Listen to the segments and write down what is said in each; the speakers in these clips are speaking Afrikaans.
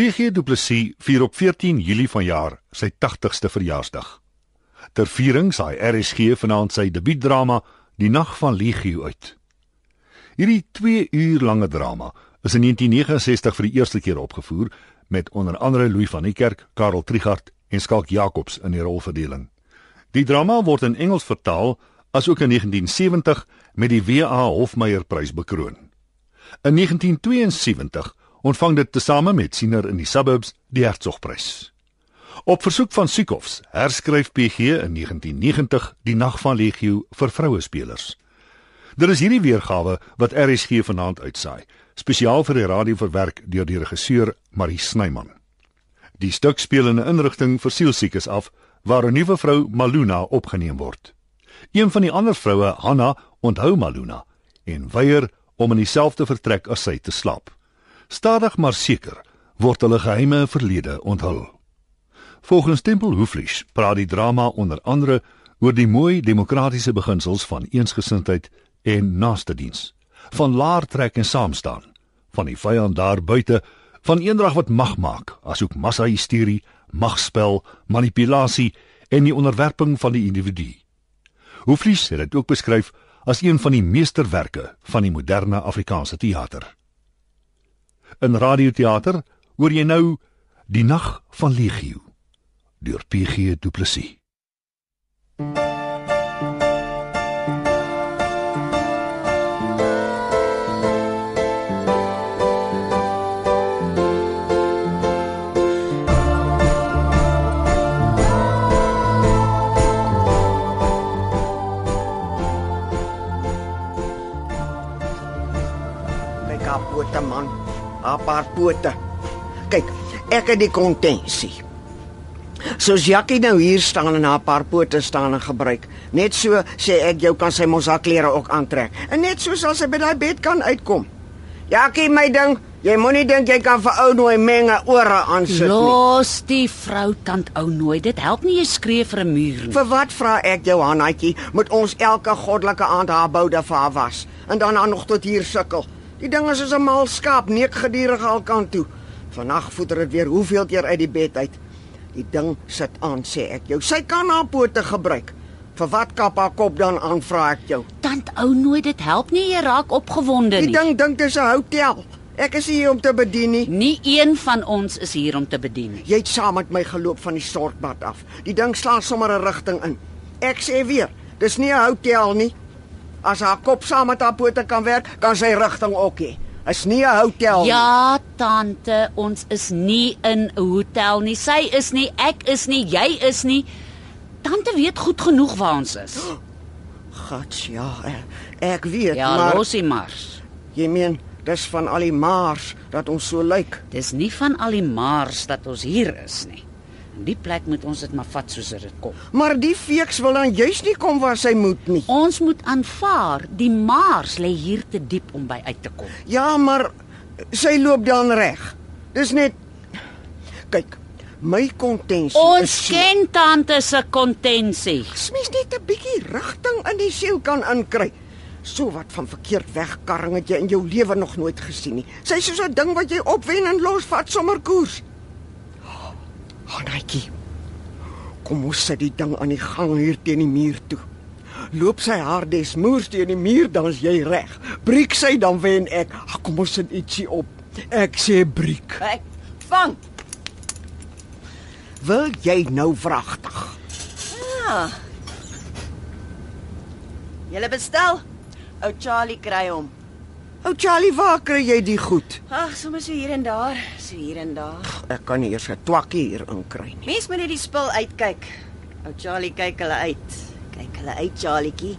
PG Du Plessis vier op 14 Julie vanjaar sy 80ste verjaarsdag. Ter viering saai RSG vanaand sy debuutdrama Die Nag van Legio uit. Hierdie 2 uur lange drama is in 1969 vir die eerste keer opgevoer met onder andere Louis van die Kerk, Karel Trigard en Skalk Jacobs in die rolverdeling. Die drama word in Engels vertaal asook in 1970 met die W.A. Hofmeyer Prys bekroon. In 1972 ontvang dit tesame met siener in die suburbs die Hertzogprys. Op versoek van Sukovs herskryf PG in 1990 Die Nag van Legio vir vroue spelers. Dit is hierdie weergawe wat RSG vanaand uitsaai, spesiaal vir die radio verwerk deur die regisseur Marie Snyman. Die stuk speel in 'n inrigting vir sielsiekes af waar 'n nuwe vrou Maluna opgeneem word. Een van die ander vroue, Hanna, onthou Maluna en weier om in dieselfde vertrek as sy te slaap. Stadig maar seker word hulle geheime verlede onthul. Volgens Tempel Hoeflies praat die drama onder andere oor die mooi demokratiese beginsels van eensgesindheid en naaste diens, van laar trek en saam staan, van die vyand daar buite, van eendrag wat mag maak, asook massa-hysterie, magspel, manipulasie en die onderwerping van die individu. Hoeflies het dit ook beskryf as een van die meesterwerke van die moderne Afrikaanse teater. In radioteater hoor jy nou Die Nag van Legio deur PG Du Plessis. Haar paar pote. Kyk, ek het die kontensie. Soos Jackie nou hier staan en haar paar pote staan en gebruik. Net so sê ek jou kan sy mos haar klere ook aantrek. En net so sal sy by daai bed kan uitkom. Jackie, my ding, jy moenie dink jy kan vir ou nooi menge ore aansit nie. Los die vrou tant ou nooit. Dit help nie jy skree vir 'n muur nie. Vir wat vra ek jou Hanatjie, moet ons elke goddelike aand haar boude vir haar was en dan haar nog tot hier sukkel. Die ding is soos 'n mal skaap, neek gedurig al kant toe. Vannag voeter dit weer hoeveel keer uit die bed uit. Die ding sit aan, sê ek jou. Sy kan haar pote gebruik. Vir wat kap haar kop dan aan, vra ek jou. Tant ou nooit. Dit help nie jy raak opgewonde Die nie. ding dink dis 'n hotel. Ek is hier om te bedien nie. Nie een van ons is hier om te bedien nie. Jy het saam met my geloop van die stortbad af. Die ding slaan sommer 'n rigting in. Ek sê weer, dis nie 'n hotel nie. As haar kop saam met haar pote kan werk, kan sy rigting ook hê. Is nie 'n hotel nie. Ja, tante, ons is nie in 'n hotel nie. Sy is nie, ek is nie, jy is nie. Tante weet goed genoeg waar ons is. Gats, ja, ek, ek weet, Ja, maar losie maar. jy meen, dis van al die maars dat ons so lyk. Dis nie van al die maars dat ons hier is nie. Die plek moet ons dit maar vat soos dit kom. Maar die feeks wil dan juis nie kom waar sy moet nie. Ons moet aanvaar die maars lê hier te diep om by uit te kom. Ja, maar sy loop dan reg. Dis net kyk, my kontensie Ons is so- ken tante se kontensie. As mens net 'n bietjie rigting in die siel kan inkry. So wat van verkeerd wegkarring het jy in jou lewe nog nooit gesien nie. Sy is soos 'n ding wat jy opwen en losvat sommer koers. Hanaitjie. Kom ons sit die ding aan die gang hier teen die muur toe. Loop sy haar des moers teen die muur dan is jy reg. Breek sy dan wen ek. Ag, kom ons sit ietsie op. Ek sê breek. Kyk, vang. Wil jy nou wragtig? Ja. Julle bestel. Ou Charlie kry hom. Ou Charlie, waar kry jy die goed? Ag, sommer so hier en daar, so hier en daar. Ek kan nie eers 'n twakkie hier inkry nie. Mens moet net die spul uitkyk. Ou Charlie kyk hulle uit. Kyk hulle uit, Charlietjie.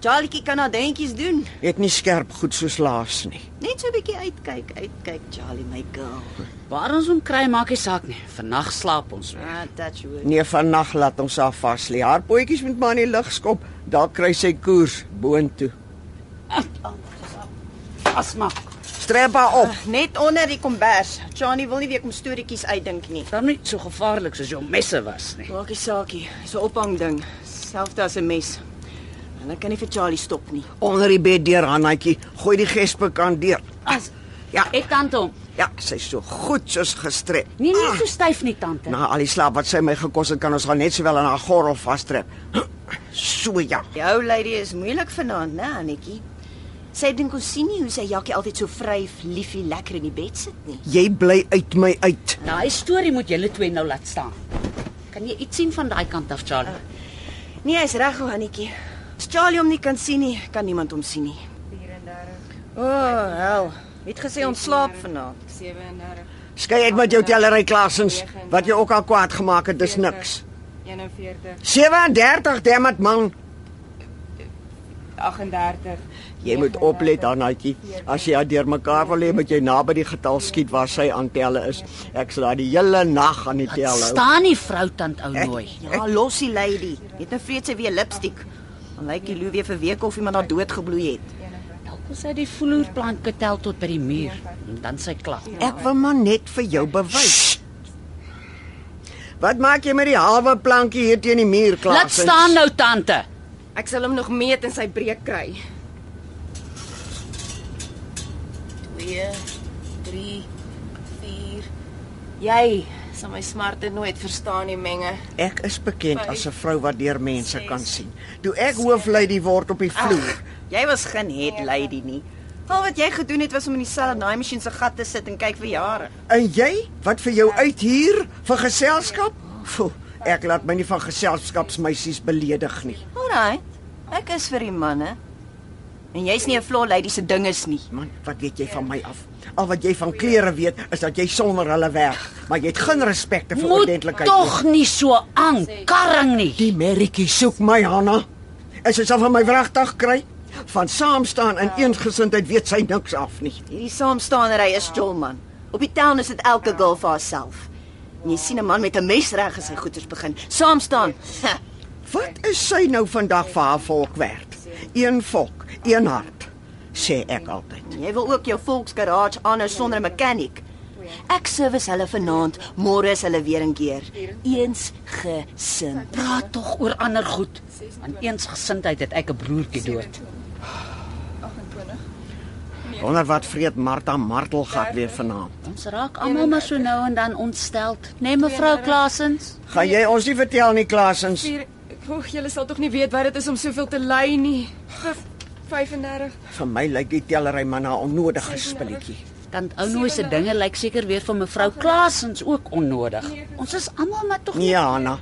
Charlietjie kan nou dentjies doen. Het nie skerp goed soos laas nie. Net so 'n bietjie uitkyk, uitkyk, Charlie my girl. Waar ons hom kry maak nie saak nie. Vannag slaap ons weer. Ah, touch wood. Nee, vannag laat ons haar vas lê. Haar potjies moet maar in die lug skop. Daar kry sy koers boontoe. Asma. Strap haar op. Net onder die kombers. Charlie wil nie weer kom storieetjies uitdink nie. Dan nie so gevaarlik soos jou messe was nie. Maak nie saakie. So ophang ding. Selfs as 'n mes. En ek kan nie vir Charlie stop nie. Onder die bed deur Hannetjie. Gooi die gespe kan deur. As Ja, ek tante hom. Ja, sy's so goed soos gestrek. Nee, nie so styf nie, tante. Na al die slaap wat sy my gekos het, kan ons haar net sowel aan haar gordel vastrek. So ja. Jou lady is moeilik vanaand, né, Annetjie? Sy dink ons sien nie hoe sy Jakkie altyd so vryf, liefie, lekker in die bed sit nie. Jy bly uit my uit. Daai storie moet julle twee nou laat staan. Kan jy iets sien van daai kant af, Charlie? Nee, hy's reg, o, Annetjie. As Charlie hom nie kan sien nie, kan niemand hom sien nie. 34. O, oh, hel. Het gesê ons slaap vanaand? 37 Skei uit met jou tellery klasens. Wat jy ook al kwaad gemaak het, dis niks. 41 37, dammit man. 38 Jy moet oplet daarnaatjie. As jy haar deurmekaar wil hê, moet jy naby die getal skiet waar sy aan telle is. Ek sal haar die hele nag aan die tel hou. Staan nie vrou tant ou nooi. Ja, los die lady. Net nou vreet sy weer lipstik. Dan lyk die loo weer vir week of iemand haar dood gebloei het. Dalk wil sy die vloerplanke tel tot by die muur en dan sy klap. Ek wil maar net vir jou bewys. Wat maak jy met die halwe plankie hier teen die muur klaar? Laat staan nou tante. Ek sal hom nog meet en sy breek kry. 2 3 4 Jy sal my smarte nooit verstaan nie, menge. Ek is bekend as 'n vrou wat deur mense kan sien. Toe ek hooflady word op die vloer, Jy was geen head lady nie. Al wat jy gedoen het was om in dieselfde naaimasjien se gat te sit en kyk vir jare. en jy wat vir jou uit hier vir geselskap? Foe, ek laat my nie van geselskapsmeisies beledig nie. Alraai. Ek is vir die manne. En jy's nie 'n floor lady se dinges nie. Man, wat weet jy van my af? Al wat jy van klere weet is dat jy sonder hulle werk, maar jy het geen respek vir Moet ordentlikheid tog nie so aankarring nie. Die Merrietjie soek my, Hanna. En sy sal van my wragtig kry. Van saam staan in eensgesindheid weet sy niks af nie. Hierdie saamstaanery is jolman. Op die town is dit elke girl vir haarself. En jy sien 'n man met 'n mes reg as hy goeters begin. Saam staan. Ha, Wat is sy nou vandag vir haar volk werd? Een volk, een hart, sê ek altyd. Jy wil ook jou volksgarage aanhou sonder 'n mechanic. Ek service hulle vanaand, môre is hulle weer 'n keer. Eens gesind. Praat tog oor ander goed. Aan eensgesindheid het ek 'n broertjie dood. Wonder wat vreet Martha Martelgat weer vanaand. Ons raak almal maar so nou en dan ontsteld. Nee mevrou Klasens. Gaan jy ons nie vertel nie, Klasens? Oeg, julle sal tog nie weet wat dit is om soveel te ly nie. Gif, 35 Vir my lyk die tellery maar na 'n onnodige spilletjie. Tant ou nooi se dinge lyk seker weer vir mevrou Klasens ook onnodig. Ons is almal maar tog nie Nee, Anna.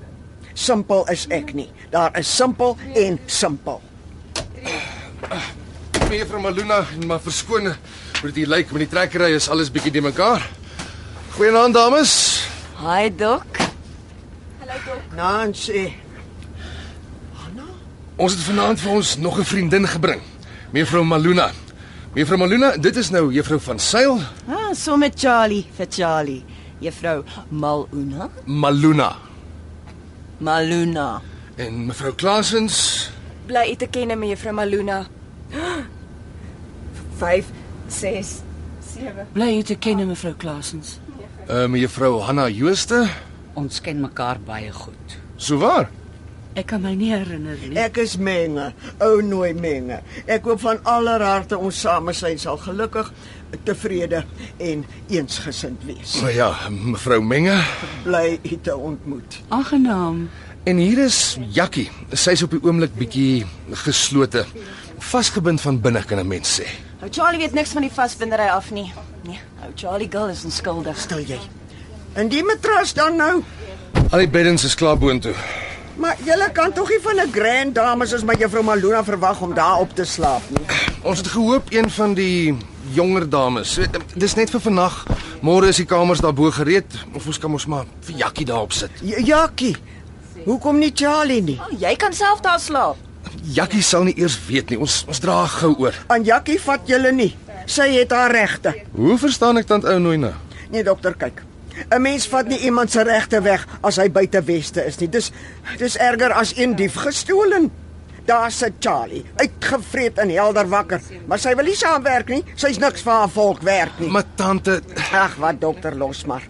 Simpel is ek nie. Daar is simpel en simpel. Mevrou Maluna, maar verskoon hoe dit hier lyk met die trekkery is alles bietjie de mekaar. Goeienaand dames. Hi dok. Nancy, Ons het vanaand vir ons nog 'n vriendin gebring. Mevrou Maluna. Mevrou Maluna, dit is nou juffrou van Sail, Ah, so met Charlie vir Charlie. Juffrou Maluna. Maluna Maluna. en mevrou Klasens. bly u te ken met juffrou Maluna. 5 6 7 bly jy te ken mevrou Klasens. Uh mevrou Hanna Jooste. Ons ken mekaar baie goed. So waar? Ek kan my nie herinner nie. ek is Menge, ou nooi Menge. Ek hoop van aller harte ons samesyn sal gelukkig, tevrede en eensgesind wees. Nou ja, mevrou Menge. Bly u te ontmoet. Aangenaam. En hier is Jakkie. Sy's op die oomblik bietjie geslote. Vasgebind van binne kan 'n mens sê. Nou Charlie weet niks van die vasbindery af nie. Nee, ou Charlie girl is onskuldig. Stil jy. En die matras dan nou? Al die beddens is klaar boontoe. Maar julle kan tog nie van 'n grand dame soos my juffrou Malona verwag om daar op te slaap nie. Ons het gehoop een van die jonger dames. Eh, Dis net vir vannag. Môre is die kamers daarbo gereed. Of ons kan ons maar vir Jakkie daarop sit. J Jakkie. Hoekom nie Charlie nie? Oh, jy kan self daar slaap. Jakkie sal nie eers weet nie. Ons ons dra gou oor. Aan Jakkie vat julle nie. Sy het haar regte. Hoe verstaan ek tant ou nooi nou? Nee dokter, kyk. 'n Mens vat nie iemand se regte weg as hy buite weste is nie. Dis dis erger as een dief gestolen. Daar sit Charlie, uitgevreet en helder wakker, maar sy wil nie saamwerk nie. Sy's niks vir haar volk werk nie. Maar tante, Ag, wat dokter los maar.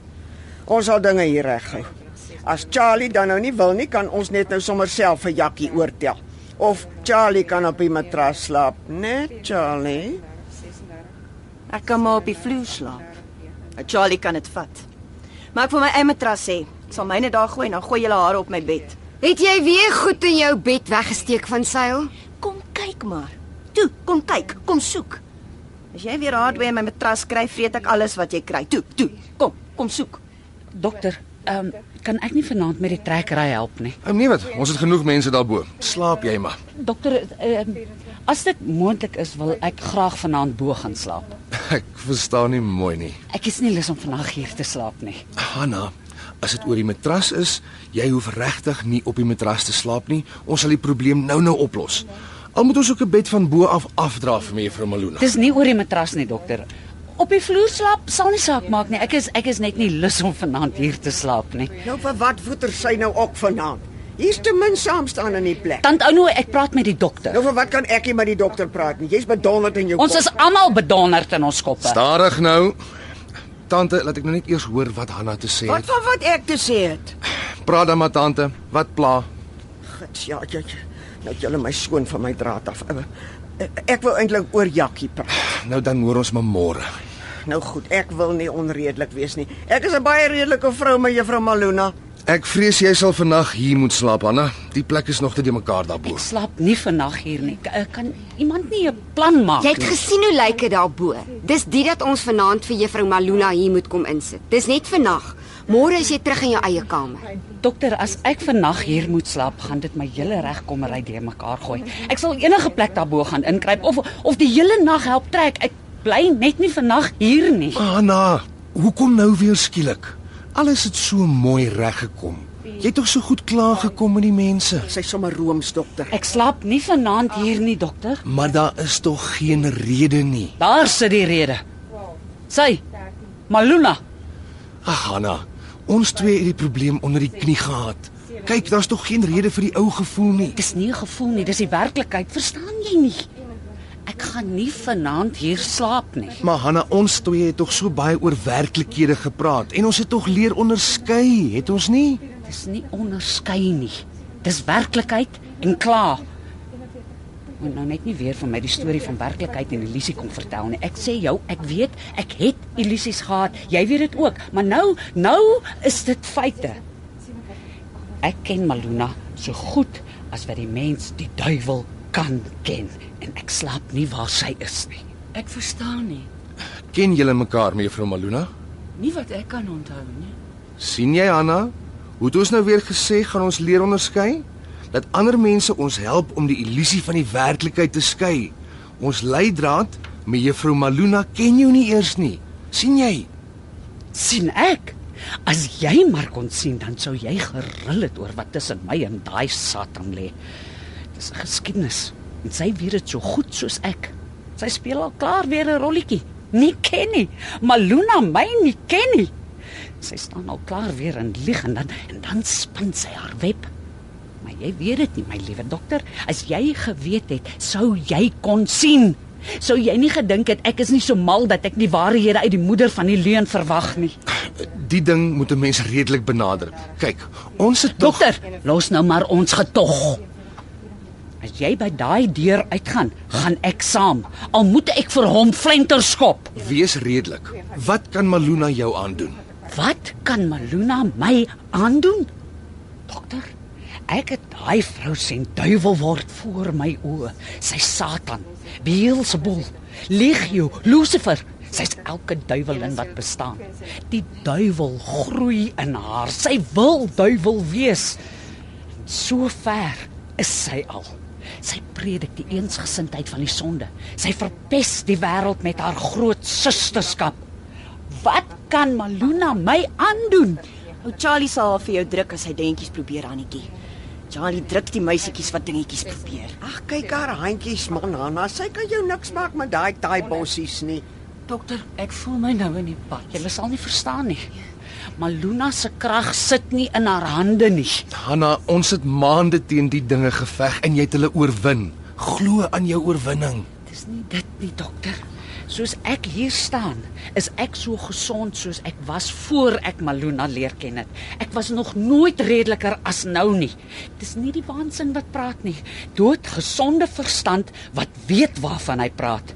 Ons sal dinge hier reghou. As Charlie dan nou nie wil nie, kan ons net nou sommer self vir Jakkie oortel. Of Charlie kan op die matras slaap, né, Charlie? Ek kan maar op die vloer slaap. Charlie kan dit vat. Maar ek wil my eie matras hê. Ek sal myne daar gooi en dan gooi julle hare op my bed. Het jy weer goed in jou bed weggesteek van seil? Kom kyk maar. Toe, kom kyk, kom soek. As jy weer hardware in my matras kry, vreet ek alles wat jy kry. Toe, toe. Kom, kom soek. Dokter, ehm um, kan ek nie vanaand met die trekkery help nie. Ou nee wat, ons het genoeg mense daarbo. Slaap jy maar. Dokter, ehm um, as dit moontlik is, wil ek graag vanaand bo gaan slaap. Ek verstaan nie mooi nie. Ek is nie lus om vandag hier te slaap nie. Hanna, as dit oor die matras is, jy hoef regtig nie op die matras te slaap nie. Ons sal die probleem nou-nou oplos. Al moet ons ook 'n bed van bo af afdra vir mevrou Malona. Dis nie oor die matras nie, dokter. Op die vloer slaap sal nie saak maak nie. Ek is ek is net nie lus om vanaand hier te slaap nie. Nou vir wat voeter sy nou ook vanaand? Hier's te min saam staan in die plek. Tant Ouno, ek praat met die dokter. Nou vir wat kan ek nie met die dokter praat nie? Jy's bedonderd in jou Ons kop. is almal bedonderd in ons koppe. Stadig nou. Tante, laat ek nou net eers hoor wat Hanna te sê Wat het. van wat ek te sê het? Praat dan maar tante. Wat pla? Gits, ja, ja. ja. Nou julle my skoon van my draad af. Eh, eh, Ek wou eintlik oor Jakkie praat. Nou dan hoor ons maar môre. Nou goed, ek wil nie onredelik wees nie. Ek is 'n baie redelike vrou, my juffrou Maluna. Ek vrees jy sal vannag hier moet slaap, Hanna. Die plek is nog te de mekaar daarbo. Ek slaap nie vandag hier nie. K- eh, Kan iemand nie 'n plan maak Jy het nie? gesien hoe lyk dit daarbo. Dis dit dat ons vanaand vir juffrou Maluna hier moet kom insit. Dis net vannag. Môre is jy terug in jou eie kamer. Dokter, as ek vannag hier moet slaap, gaan dit my hele regkommery de mekaar gooi. Ek sal enige plek daarbo gaan inkruip of of die hele nag help trek. Ek bly net nie vannag hier nie. Hanna, hoekom nou weer skielik? Alles het so mooi reggekom. Jy het tog so goed klaar gekom met die mense. Sy's sommer rooms dokter. Ek slaap nie vanaand hier nie, dokter. Maar daar is tog geen rede nie. Daar sit die rede. Sy Maluna, Ag Hanna, ons twee het die probleem onder die knie gehad. Kyk, daar's tog geen rede vir die ou gevoel nie. dis nie 'n gevoel nie, dis die werklikheid. Verstaan jy nie? Ek gaan nie vanaand hier slaap nie. Maar Hanna, ons twee het tog so baie oor werklikhede gepraat en ons het tog leer onderskei, het ons nie? Dis nie onderskei nie. Dis werklikheid en klaar. Moet nou net nie weer van my die storie van werklikheid en illusie kom vertel nie. Ek sê jou, ek weet, ek het illusies gehad. Jy weet dit ook, maar nou, nou is dit feite. Ek ken Maluna so goed as wat die mens die duiwel kan ken en ek slaap nie waar sy is nie. Ek verstaan nie. Ken julle mekaar, mevrou Maluna? Nie wat ek kan onthou nie. sien jy Hanna? Hoe het ons nou weer gesê gaan ons leer onderskei? Dat ander mense ons help om die illusie van die werklikheid te skei. Ons leidraad, mevrou Maluna ken jou nie eers nie. sien jy? sien ek. As jy maar kon sien, dan sou jy geril het oor wat tussen my en daai Satan lê. Dis 'n geskiedenis en sy weet dit so goed soos ek. Sy speel al klaar weer 'n rolletjie. Nie ken nie. Maluna my nie ken nie. Sy staan al klaar weer in lieg en dan en dan spin sy haar web. Maar jy weet dit nie, my liewe dokter. As jy geweet het, sou jy kon sien. Sou jy nie gedink het ek is nie so mal dat ek die waarhede uit die moeder van die leuen verwag nie. Die ding moet 'n mens redelik benader. Kyk, ons het tog Dokter, los nou maar ons getog. As jy by daai deur uitgaan, gaan ek saam. Al moet ek vir hom flenter skop. wees redelik. Wat kan Maluna jou aandoen? Wat kan Maluna my aandoen? Dokter, ek het daai vrou sien duiwel word voor my oë. Sy Satan, Beelzebul, Legio, Lucifer. Sy's elke duiwelin wat bestaan. Die duiwel groei in haar. Sy wil duiwel wees. So ver is sy al. Sy predik die eensgesindheid van die sonde. Sy verpes die wêreld met haar groot susterskap. Wat kan Maluna my aandoen? Ou Charlie sal vir jou druk as hy dingetjies probeer, Annetjie. Charlie druk die meisietjies wat dingetjies probeer. Ag, kyk haar handjies man, Hanna. Sy kan jou niks maak met daai taai bossies nie. Dokter, ek voel my nou in die pad. Jy sal nie verstaan nie. Maluna se krag sit nie in haar hande nie. Hanna, ons het maande teen die dinge geveg en jy het hulle oorwin. Glo aan jou oorwinning. Dis nie dit nie, dokter. Soos ek hier staan, is ek so gesond soos ek was voor ek Maluna leer ken het. Ek was nog nooit redeliker as nou nie. Dis nie die waansin wat praat nie. Doodgesonde verstand wat weet waarvan hy praat.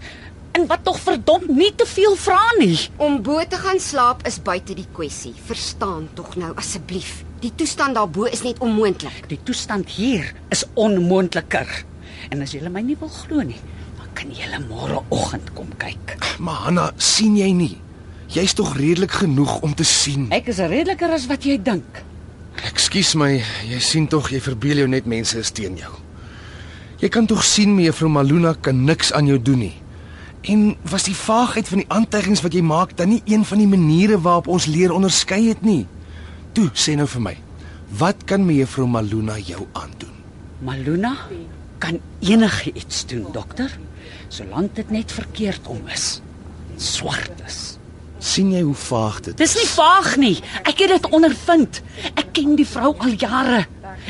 En wat tog verdomp nie te veel vra nie. Om bo te gaan slaap is buite die kwessie. Verstaan tog nou asseblief. Die toestand daarbo is net onmoontlik. Die toestand hier is onmoontliker. En as julle my nie wil glo nie, dan kan julle môreoggend kom kyk. Maar Hanna, sien jy nie? Jy's tog redelik genoeg om te sien. Ek is redeliker as wat jy dink. Ekskuus my, jy sien tog jy verbeel jou net mense is teen jou. Jy kan tog sien mevrou Maluna kan niks aan jou doen nie. En was die vaagheid van die aantuigings wat jy maak dan nie een van die maniere waarop ons leer onderskei het nie? Toe, sê nou vir my. Wat kan mevrou Maluna jou aandoen? Maluna kan enige iets doen, dokter, solank dit net verkeerd om is. Swart is. sien jy hoe vaag dit Dis nie vaag nie. Ek het dit ondervind. Ek ken die vrou al jare.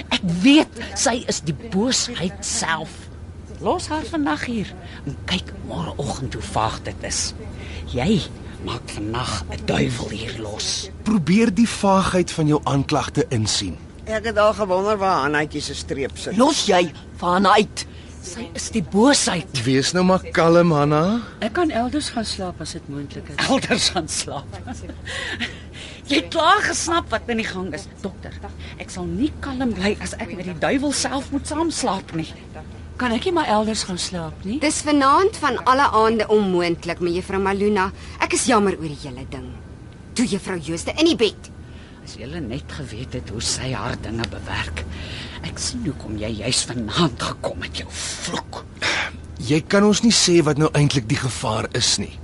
Ek weet sy is die boosheid self. Los haar vandag hier en kyk môreoggend hoe vaag dit is. Jy maak vandag 'n duiwel hier los. Probeer die vaagheid van jou aanklagte insien. Ek het al gewonder waar Hannetjie se streep sit. Los jy van uit. Sy is die boosheid. Wees nou maar kalm, Hanna. Ek kan elders gaan slaap as dit moontlik is. Elders gaan slaap. Jy het klaar gesnap wat in die gang is, dokter. Ek sal nie kalm bly as ek met die duiwel self moet saamslaap nie. Kan ek nie maar elders gaan slaap nie? Dis vanaand van alle aande onmoontlik, mevrou Maluna. Ek is jammer oor die hele ding. Toe juffrou Jooste in die bed. As jy net geweet het hoe sy haar dinge bewerk. Ek sien hoekom jy juis vanaand gekom het, jou vloek. Jy kan ons nie sê wat nou eintlik die gevaar is nie.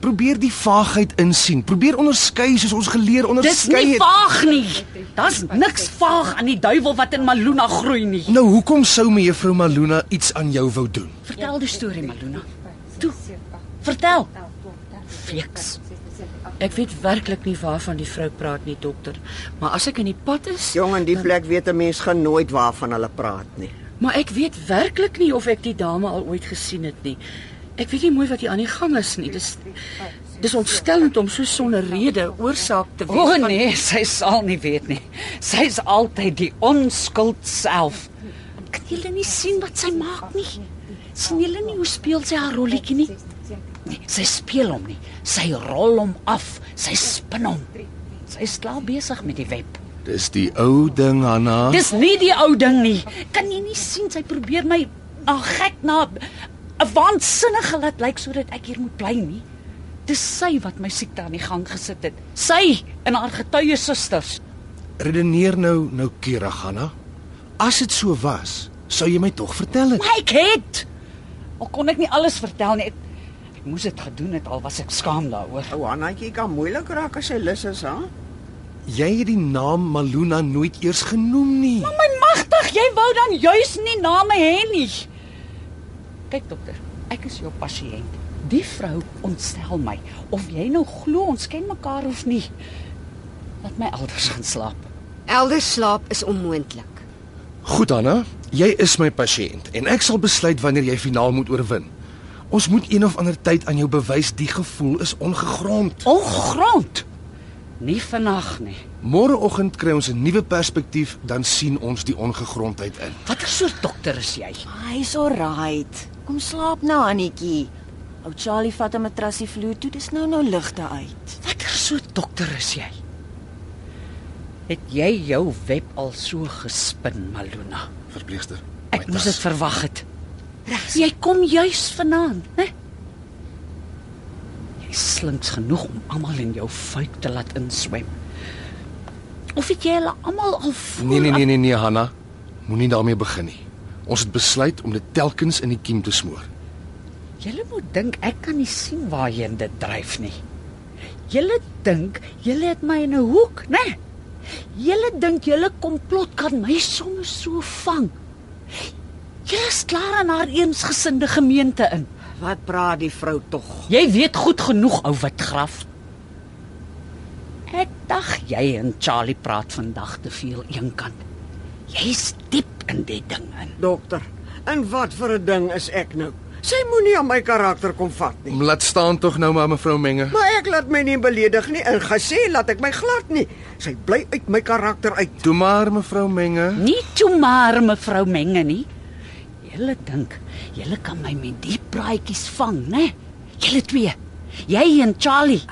Probeer die vaagheid insien. Probeer onderskei soos ons geleer Dis onderskei nie het. vaag nie. Daar's niks vaag aan die duiwel wat in Maluna groei nie. Nou hoekom sou mevrou Maluna iets aan jou wou doen? Vertel die storie, Maluna. Toe. Vertel. Fiks. Ek weet werklik nie waarvan die vrou praat nie, dokter. Maar as ek in die pad is, Jong, in die plek weet 'n mens gaan nooit waarvan hulle praat nie. maar ek weet werklik nie of ek die dame al ooit gesien het nie. Ek weet nie mooi wat hier aan die gang is nie. Dis dis ontstellend om so sonder rede oorsaak te wees. O oh, nee, sy sal nie weet nie. Sy's altyd die onskuld self. Kan julle nie sien wat sy maak nie? sien julle nie hoe speel sy haar rolletjie nie? Nee, sy speel hom nie. Sy rol hom af. Sy spin hom. Sy is klaar besig met die web. Dis die ou ding, Hanna. Dis nie die ou ding nie. Kan jy nie sien sy probeer my na gek na 'n waansinnige laat lyk sodat ek hier moet bly nie? Dis sy wat my siekte aan die gang gesit het. Sy en haar getuie susters. Redeneer nou nou keurig, Hanna. As dit so was, sou jy my tog vertel het. Maar ek het al kon ek nie alles vertel nie. Ek, ek moes dit gedoen het al was ek skaam daaroor. Ou Hannetjie kan moeilik raak as sy lus is, hè? Jy het die naam Maluna nooit eers genoem nie. My magtig, jy wou dan juis nie name hê nie. Kyk dokter, ek is jou pasiënt. Die vrou ontstel my of jy nou glo ons ken mekaar of nie. Laat my elders gaan slaap. Elders slaap is onmoontlik. Goed, Hanna. Jy is my pasiënt en ek sal besluit wanneer jy finaal moet oorwin. Ons moet een of ander tyd aan jou bewys die gevoel is ongegrond. Ongrond. Nie vannag nie. Môreoggend kry ons 'n nuwe perspektief, dan sien ons die ongegrondheid in. Watter soort dokter is jy? Hy's alright. Kom slaap nou, Annetjie. Ou Charlie vat 'n matrasie vloer toe, dis nou nou ligte uit. Watter soort dokter is jy? Het jy jou web al so gespin, Maluna? Verpleegster. Ek moes dit verwag het. Jy kom juis vanaand, né? Jy slinks genoeg om almal in jou fuik te laat inswem. Of het jy hulle almal al voor? Nee nee nee nee nee Hanna. Moenie daarmee begin nie. Ons het besluit om dit telkens in die kiem te smoor. Julle moet dink ek kan nie sien waarheen dit dryf nie. Julle dink julle het my in 'n hoek, né? Julle dink julle komplot kan my sommer so vang. Julle is klaar aan haar eensgesinde gemeente in. Wat praat die vrou tog? Jy weet goed genoeg ou wit graf. Ek dink jy en Charlie praat vandag te veel eenkant. Jy's diep in die ding in. Dokter, en wat vir 'n ding is ek nou? Sy moenie aan my karakter kom vat nie. Laat staan tog nou maar mevrou Menge. Maar ek laat my nie beledig nie en gesê laat ek my glad nie. Sy bly uit my karakter uit. Toe maar mevrou Menge. Nie toe maar mevrou Menge nie. Julle dink julle kan my met die praatjies vang, né? Julle twee. Jy en Charlie.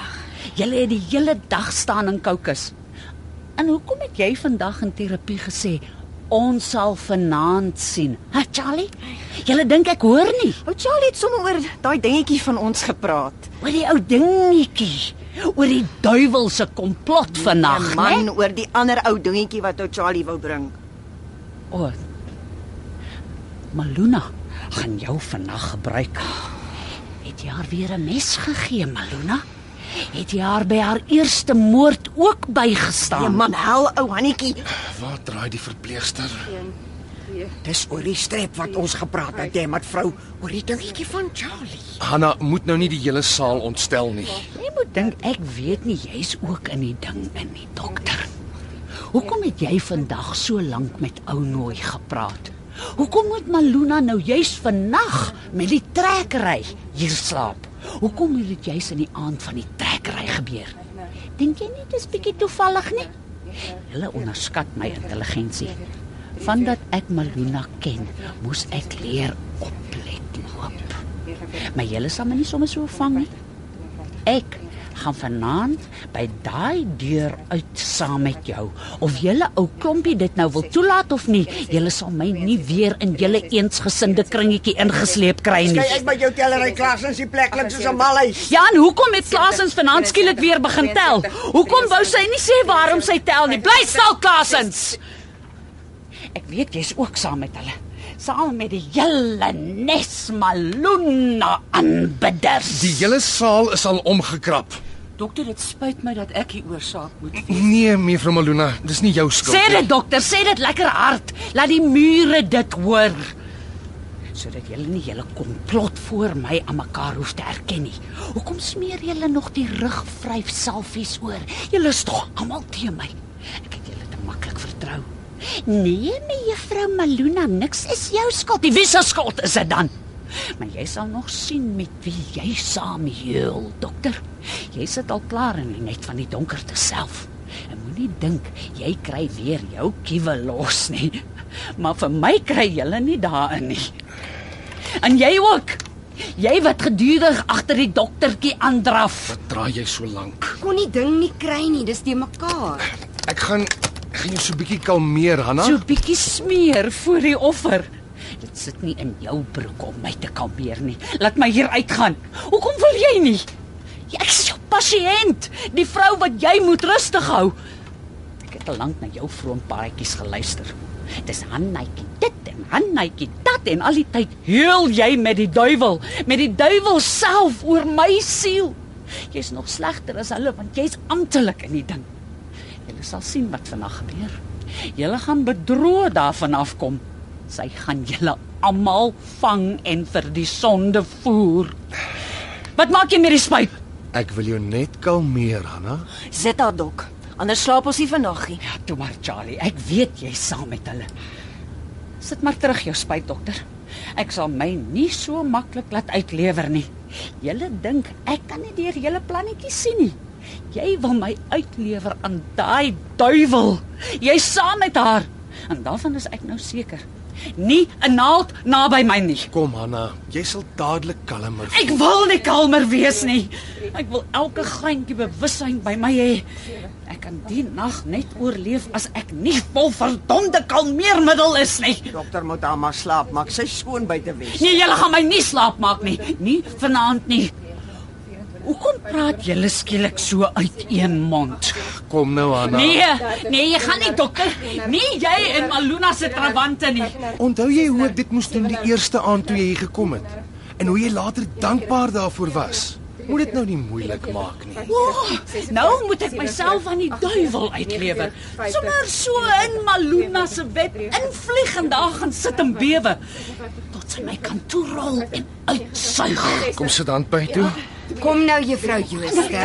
Julle het die hele dag staan in kokes. En hoekom het jy vandag in terapie gesê ons sal vanaand sien? Ha Charlie? Julle dink ek hoor nie. Ou Charlie het sommer oor daai dingetjie van ons gepraat. Oor die ou dingetjie. Oor die duiwelse komplot vannag, Ja, man né? oor die ander ou dingetjie wat ou Charlie wou bring. O. Maluna gaan jou vannag gebruik. Het jy haar weer 'n mes gegee, Maluna? Het jy haar by haar eerste moord ook bygestaan? Ja man, hel ou Hannetjie. Waar draai die verpleegster? Dis oor die strep wat ons gepraat het jy met vrou oor die dingetjie van Charlie. Hanna moet nou nie die hele saal ontstel nie. Jy moet dink ek weet nie jy's ook in die ding in die dokter. Hoekom het jy vandag so lank met ou Nooi gepraat? Hoekom moet Maluna nou juis vannag met die trekkery hier slaap? Hoekom het dit juis in die aand van die trekkery gebeur? Dink jy nie dis bietjie toevallig nie? Hulle onderskat my intelligensie. Vandat ek Maluna ken, moes ek leer oplet loop. Maar julle sal my nie sommer so vang nie. Ek gaan vanaand by daai deur uit saam met jou. Of julle ou klompie dit nou wil toelaat of nie, julle sal my nie weer in julle eensgesinde kringetjie ingesleep kry nie. Kyk ek by jou tellery klas in die plek klink soos 'n malhuis. Ja, en hoekom het Klasens vanaand skielik weer begin tel? Hoekom wou sy nie sê waarom sy tel nie? Bly stil, Klasens. Ek weet jy's ook saam met hulle. Saam met die hele Nes Maluna aanbidders. Die hele saal is al omgekrap. Dokter, dit spyt my dat ek die oorsaak moet wees. Nee, mevrou Maluna, dis nie jou skuld Sê dit dokter, sê dit lekker hard. Laat die mure dit hoor. Sodat julle nie julle komplot voor my aan mekaar hoef te erken nie. Hoekom smeer julle nog die rugvryf selfies oor? Julle is tog almal teen my. Ek het julle te maklik vertrou. Nee, mevrou Maluna, niks is jou skuld. Die wie se skuld is dit dan? Maar jy sal nog sien met wie jy saam heel, dokter. Jy sit al klaar in die net van die donkerte self. En moenie dink jy kry weer jou kiewe los nie. Maar vir my kry julle nie daarin nie. En jy ook. Jy wat gedurig agter die doktertjie aandraf. Wat draai jy so lank? Kon die ding nie kry nie, dis te mekaar. Ek gaan ek gaan jou so 'n bietjie kalmeer, Hanna. So 'n bietjie smeer voor die offer. Dit sit nie in jou broek om my te kalmeer nie. Laat my hier uitgaan. Hoekom wil jy nie? Ek is jou pasiënt, die vrou wat jy moet rustig hou. Ek het al lank na jou vroom paadjies geluister. Dis Hannaitjie dit en Hannaitjie dat en al die tyd heel jy met die duiwel, met die duiwel self oor my siel. Jy's nog slegter as hulle want jy's amptelik in die ding. Julle sal sien wat vanaand gebeur. Julle gaan bedroog daarvan afkom. Sy gaan julle almal vang en vir die sonde voer. Wat maak jy met die spyt? Ek wil jou net kalmeer, Hanna. Sit daar dok. Anders slaap ons nie vandag nie. Ja, toe maar Charlie, ek weet jy's saam met hulle. Sit maar terug jou spyt, dokter. Ek sal my nie so maklik laat uitlewer nie. Julle dink ek kan nie deur julle plannetjies sien nie. Jy wil my uitlewer aan daai duiwel. Jy's saam met haar. En daarvan is ek nou seker. Nie 'n naald naby my nie. Kom, Hanna, jy sal dadelik kalmer. Ek wil nie kalmer wees nie. Ek wil elke greintjie bewussyn by my hê. Ek kan die nag net oorleef as ek nie vol verdomde kalmeermiddel is nie. Dokter moet haar maar slaap maak. Sy skoon buite wees. Nee, julle gaan my nie slaap maak nie. Nie vanaand nie. Hoekom praat julle skielik so uit een mond? Kom nou, Hanna. Nee, nee, jy gaan nie dokter. Nie jy en Maluna se trawante nie. Onthou jy hoe ek dit moes doen die eerste aand toe jy hier gekom het? En hoe jy later dankbaar daarvoor was? Moet dit nou nie moeilik maak nie. Oh, nou moet ek myself aan die duiwel uitlewer. Sommer so in Maluna se web invlieg en daar gaan sit en bewe tot sy my kan toerol en uitsuig. Kom sit dan by toe. Kom nou juffrou Jooste.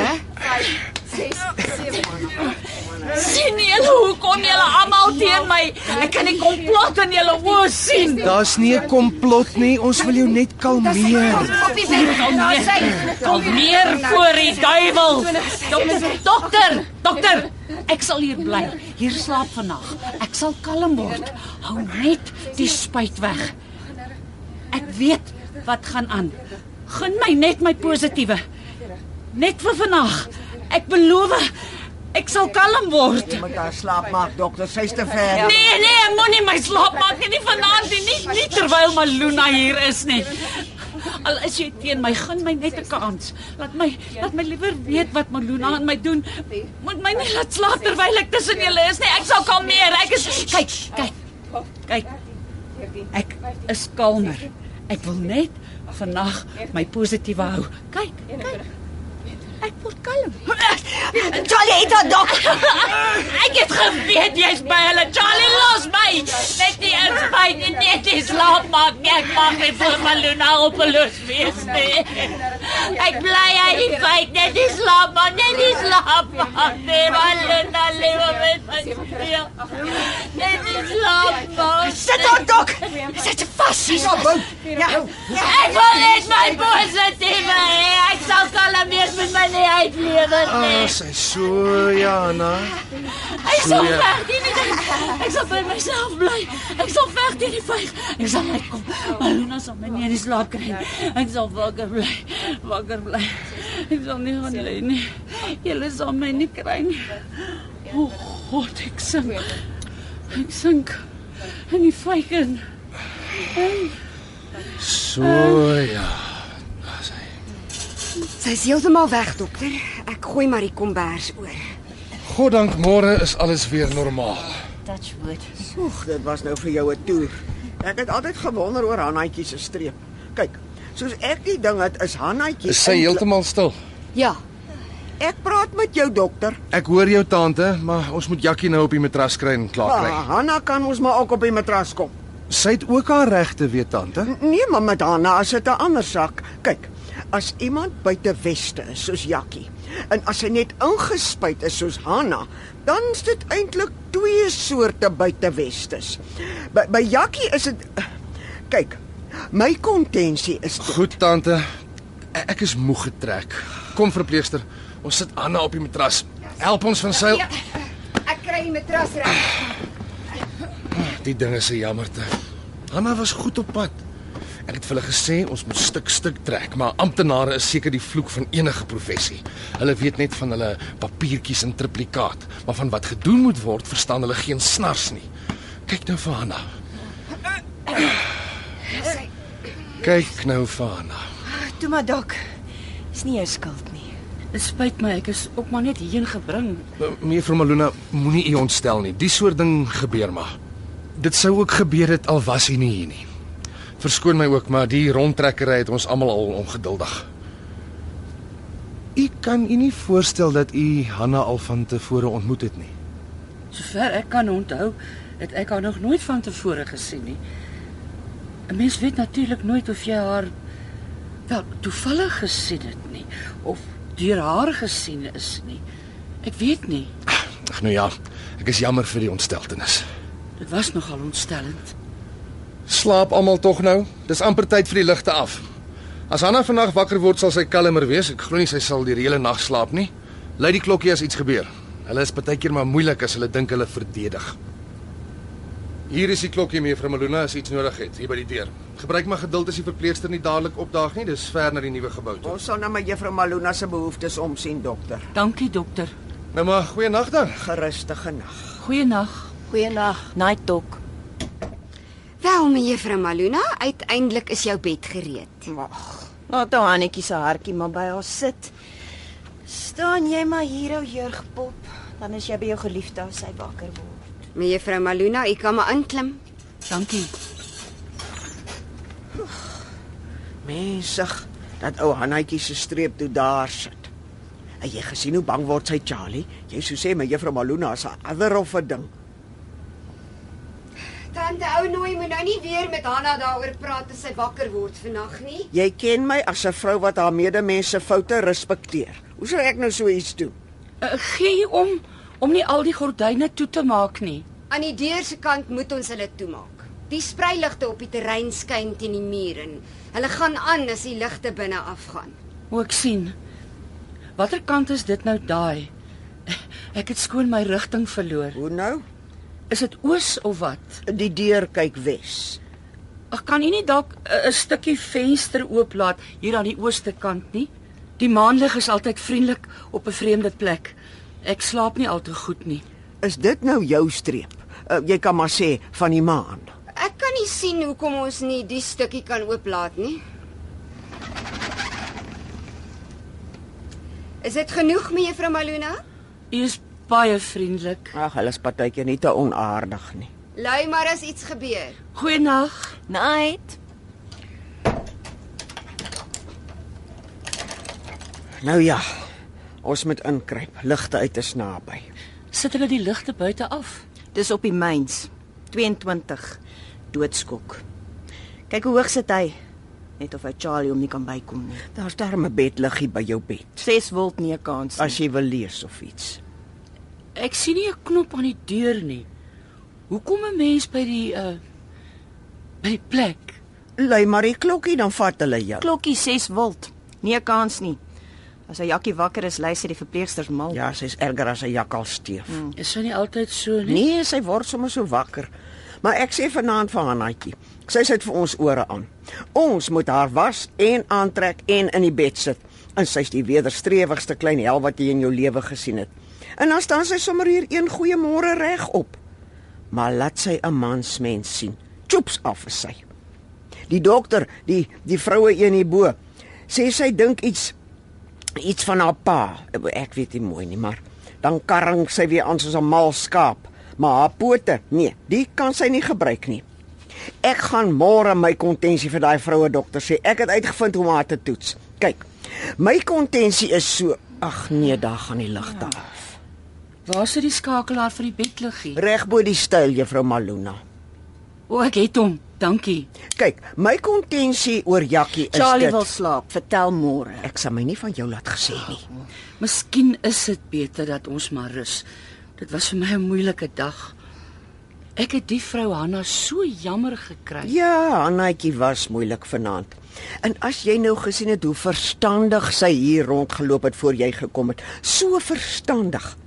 sien julle hoe kon julle almal teen my? Ek kan die komplot in julle oë sien. Daar's nie 'n komplot nie. Ons wil jou net kalmeer. Op die weg. Kalmeer, kalmeer voor die duiwel. Dokter, dokter, dokter. Ek sal hier bly. Hier slaap vannag. Ek sal kalm word. Hou net die spyt weg. Ek weet wat gaan aan. Gun my net my positiewe. Net vir vandag. Ek beloof ek sal kalm word. Jy moet haar slaap maak, dokter. Sy's te ver. Nee, nee, moenie my slaap maak nie, nie vanaand nie, nie, nie terwyl Maluna hier is nie. Al is jy teen my, gun my net 'n kans. Laat my laat my liewer weet wat Maluna aan my doen. Moet my nie laat slaap terwyl ek tussen julle is nie. Ek sal kalmeer. Ek is kyk, kyk. Kyk. Ek is kalmer. Ek wil net vannag my positiewe hou. Kyk, kyk. Ek word kalm. Charlie, het haar dok. Ek het geweet jy's by hulle. Charlie, los my. Net nie eens by nie, net nie slaap maak nie. Ek mag nie vir Maluna hopeloos wees nie. Ek bly hy feit net nie slaap maak, net nie slaap maak nie. Maluna lewe met my speel. Net nie slaap maak. Sit haar dok. Sit vas. Dis op. Ja. Ja. Ek wil net my positiewe hê. Ek sal kalm wees met my nie uitlewe Ah, nie. sy so Jana. Ek sal ja. veg teen die ding. Ek sal by myself bly. Ek sal veg teen die vyg. Ek sal uitkom. Maluna sal my nie in die slaap kry nie. Ek sal wakker bly. Wakker bly. Ek sal nie gaan lê nie. Julle sal my nie kry nie. O God, ek sink. Ek sink in die vyg in. So ja. Sy's heeltemal weg, dokter. Ek gooi maar die kombers oor. Goddank môre is alles weer normaal. Touch wood. Oeg, dit was nou vir jou 'n toer. Ek het altyd gewonder oor Hannaatjie se streep. Kyk, soos ek die ding het, is Hannaatjie Is sy heeltemal stil? Ja, Ek praat met jou dokter. Ek hoor jou tante, maar ons moet Jakkie nou op die matras kry en klaar Ah, kry. Hanna kan ons maar ook op die matras kom. Sy het ook haar regte, weet tante. Nee, maar met Hanna is dit 'n ander saak. Kyk, as iemand buite weste is soos Jakkie en as hy net ingespuit is soos Hanna, dan is dit eintlik twee soorte buite westes. By, by Jakkie is dit kyk, my kontensie is dit. Goed tante. E- Ek is moeg getrek. Kom verpleegster, ons sit Anna op die matras. Help ons van seil. Ja. Ek kry die matras reg. Die ding is 'n jammerte. Anna was goed op pad. Ek het vir hulle gesê ons moet stuk stuk trek, maar amptenare is seker die vloek van enige professie. Hulle weet net van hulle papiertjies en triplikaat, maar van wat gedoen moet word, verstaan hulle geen snars nie. Kyk nou vir Anna. Kyk nou vir Anna. Toe maar dok. Dis nie jou skuld nie. Dit spyt my, ek is ook maar net hierheen gebring. Mevrou Malona, moenie u ontstel nie. Die soort ding gebeur maar. Dit sou ook gebeur het al was u nie hier nie. Verskoon my ook, maar die rondtrekkery het ons almal al ongeduldig. U kan u nie voorstel dat u Hanna al van tevore ontmoet het nie. Sover ek kan onthou, het ek haar nog nooit van tevore gesien nie. 'n Mens weet natuurlik nooit of jy haar wel toevallig gesien het nie of deur haar gesien is nie. Ek weet nie. Ag nou ja, ek is jammer vir die ontsteltenis. Dit was nogal ontstellend. Slaap almal tog nou? Dis amper tyd vir die ligte af. As Hanna vandag wakker word, sal sy kalmer wees. Ek glo nie sy sal die hele nag slaap nie. Lui die klokkie as iets gebeur. Hulle is baie keer maar moeilik as hulle dink hulle verdedig. Hier is die klokkie mevrou Malona as iets nodig het hier by die deur. Gebruik maar geduld as die verpleegster nie dadelik opdaag nie. Dis ver na die nuwe gebou toe. Ons sal na my juffrou Maluna se behoeftes omsien, dokter. Dankie dokter. Nou maar goeie nag dan. Gerustige nag. Goeienaand. Goeienaand. Night talk. Wel, mevrou Maluna, uiteindelik is jou bed gereed. Wag. Laat ou Hannetjie se hartjie maar by haar sit. Staan jy maar hier ou jeugpop, dan is jy by jou geliefde as sy wakker word. Mevrou Maluna, u kan maar inklim. Dankie. Mensig dat ou Hannaatjie se streep toe daar sit. Het jy gesien hoe bang word sy Charlie? Jy sou sê my juffrou Maluna is 'n ander of 'n ding. Tante ou nooi moet nou nie weer met Hanna daaroor praat as sy wakker word vannag nie. Jy ken my as 'n vrou wat haar medemense foute respekteer. Hoe sou ek nou so iets doen? Uh, gee jy om om nie al die gordyne toe te maak nie. Aan die deur se kant moet ons hulle toemaak. Die spreiligte op die terrein skyn teen die muur en hulle gaan aan as die ligte binne afgaan. O, ek sien. Watter kant is dit nou daai? Ek het skoon my rigting verloor. Hoe nou? Is dit oos of wat? Die deur kyk wes. Ag kan u nie dalk 'n 'n stukkie venster ooplaat hier aan die ooste kant nie? Die maanlig is altyd vriendelik op 'n vreemde plek. Ek slaap nie al te goed nie. Is dit nou jou streep? Uh, jy kan maar sê van die maan. Ek kan nie sien hoekom ons nie die stukkie kan ooplaat nie. Is dit genoeg, mevrou Maluna? U is baie vriendelik. Ag, hulle is partykeer nie te onaardig nie. Lui maar as iets gebeur. Goeienaand. Night. Nou ja, ons moet inkruip. Ligte uit is naby. Sit hulle die ligte buite af? Dis op die myns. 22. Doodskok. Kyk hoe hoog sit hy. Net of hy Charlie hom nie kan bykom nie. Daar's daar 'n bedliggie by jou bed. 6 volt nie 'n kans nie. As jy wil lees of iets. Ek sien nie 'n knop aan die deur nie. Hoekom 'n mens by die uh by die plek? Lui maar die klokkie dan vat hulle jou. klokkie 6 volt. Nie 'n kans nie. As hy Jakkie wakker is, luister die verpleegsters mal. Ja, sy's erger as 'n jakkalsteef. Hmm. Is sy nie altyd so nie? Nee, sy word sommer so wakker. Maar ek sê vanaand vir Hannatjie, sy sit vir ons ore aan. Ons moet haar was en aantrek en in die bed sit. En sy's die wederstrewigste klein hel wat jy in jou lewe gesien het. En dan staan sy sommer hier een goeie môre reg op. Maar laat sy 'n mansmens sien. Chops af is sy. Die dokter, die die vroue een hierbo, sê sy dink iets iets van haar pa. Ek weet nie mooi nie, maar dan karring sy weer aan soos 'n mal skaap. Maar haar pote, nee, die kan sy nie gebruik nie. Ek gaan môre my kontensie vir daai vroue dokter sê. Ek het uitgevind hoe om haar te toets. Kyk. My kontensie is so Ag nee, daar gaan die ligte af. Waar sit die skakelaar vir die bedliggie? Reg bo die styl, juffrou Maluna. O, ek het hom. Dankie. Kyk, my kontensie oor Jakkie is Charlie dit. wil slaap. Vertel môre. Ek sal my nie van jou laat gesê nie. Miskien is dit beter dat ons maar rus. Dit was vir my 'n moeilike dag. Ek het die vrou Hanna so jammer gekry. Ja, Annetjie was moeilik vanaand. En as jy nou gesien het hoe verstandig sy hier rondgeloop het voor jy gekom het, so verstandig.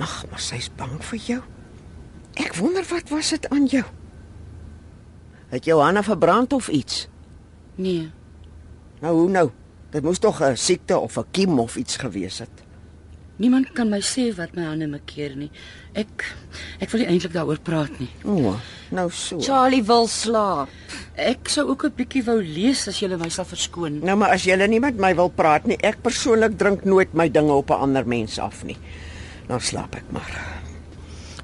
Mag, maar sy's bang vir jou. Ek wonder wat was dit aan jou? Het Johanna verbrand of iets? Nee, Nou hoe nou? Dit moes tog 'n siekte of 'n kiem of iets gewees het. niemand kan my sê wat my hande mekeer nie. Ek ek wil nie eintlik daaroor praat nie. O, nou so. Charlie wil slaap. Ek sou ook 'n bietjie wou lees as jy my sal verskoon. Nou maar as jy nie met my wil praat nie, ek persoonlik drink nooit my dinge op 'n ander mens af nie. Dan slaap ek maar.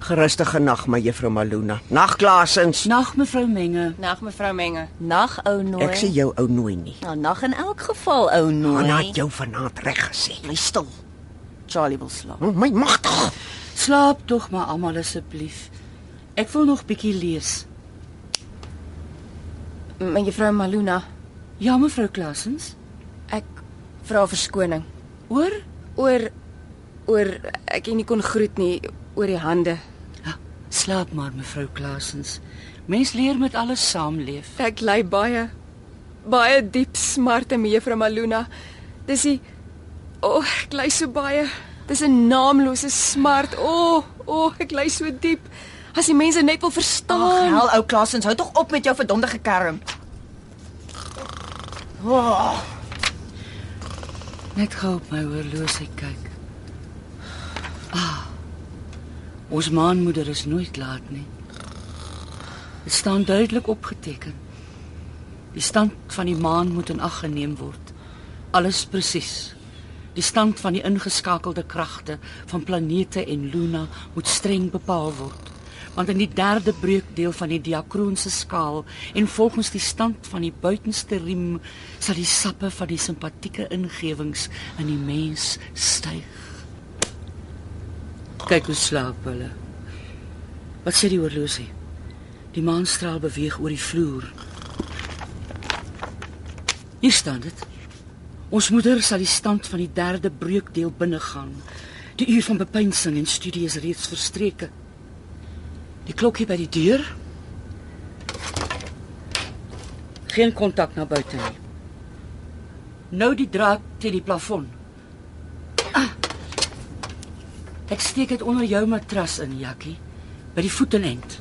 Gerustige nag, my juffrou Maluna. Nag Klaasens. Nag mevrou Menge. Nag mevrou Menge. Nag ou nooi. Ek sê jou ou nooi nie. Nou, nag in elk geval ou nooi. Anna het jou vanaand reg gesê. Bly stil. Charlie wil slaap. Oh, my magtig. Slaap tog maar almal asseblief. Ek wil nog bietjie lees. Mevrou Maluna, Ja mevrou Klassens. ek vra verskoning Oor? oor oor ek nie kon groet nie oor die hande. Ja, slaap maar mevrou Klassens. Mens leer met alles saamleef. Ek ly baie baie diep smarte, mevrou Maluna. Dis die O, oh, ek ly so baie. Dis 'n naamlose smart. O, oh, o, oh, ek ly so diep. As die mense net wil Ag, verstaan. hel ou Klaasens, hou tog op met jou verdomde gekerm. Net gou op my horlosie kyk. Ah. Ons maanmoeder is nooit laat nie. Dit staan duidelik opgeteken. Die stand van die maan moet in ag geneem word. Alles presies. Die stand van die ingeskakelde kragte van planete en Luna moet streng bepaal word. Want in die derde breukdeel van die diakroonse skaal en volgens die stand van die buitenste riem sal die sappe van die simpatieke ingewings in die mens styg. Kyk hoe slaap hulle. Wat sê die horlosie? Die maanstraal beweeg oor die vloer. Hier staan dit. Ons moeder sal die stand van die derde breukdeel binnegaan. Die uur van bepeinsing en studie is reeds verstreke. Die klokkie by die deur. Geen kontak na buite nie. Nou die draad teen die plafon. Ah. Ek steek dit onder jou matras in, Jakkie, by die voetenend.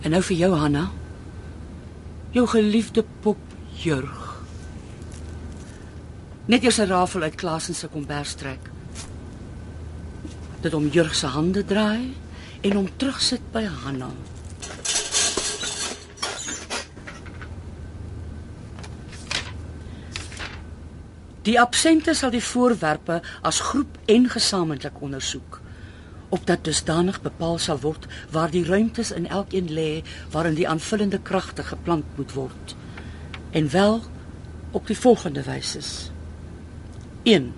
En nou vir jou Hanna. Jou geliefde pop Jurg. Net eers 'n rafel uit Klaas se kombers trek. Dit om Jurg se hande draai en hom terugsit by Hanna. Die absente sal die voorwerpe as groep en gesamentlik ondersoek opdat dusdanig bepaal sal word waar die ruimtes in elkeen lê waarin die aanvullende kragte geplant moet word. En wel op die volgende wyse. 1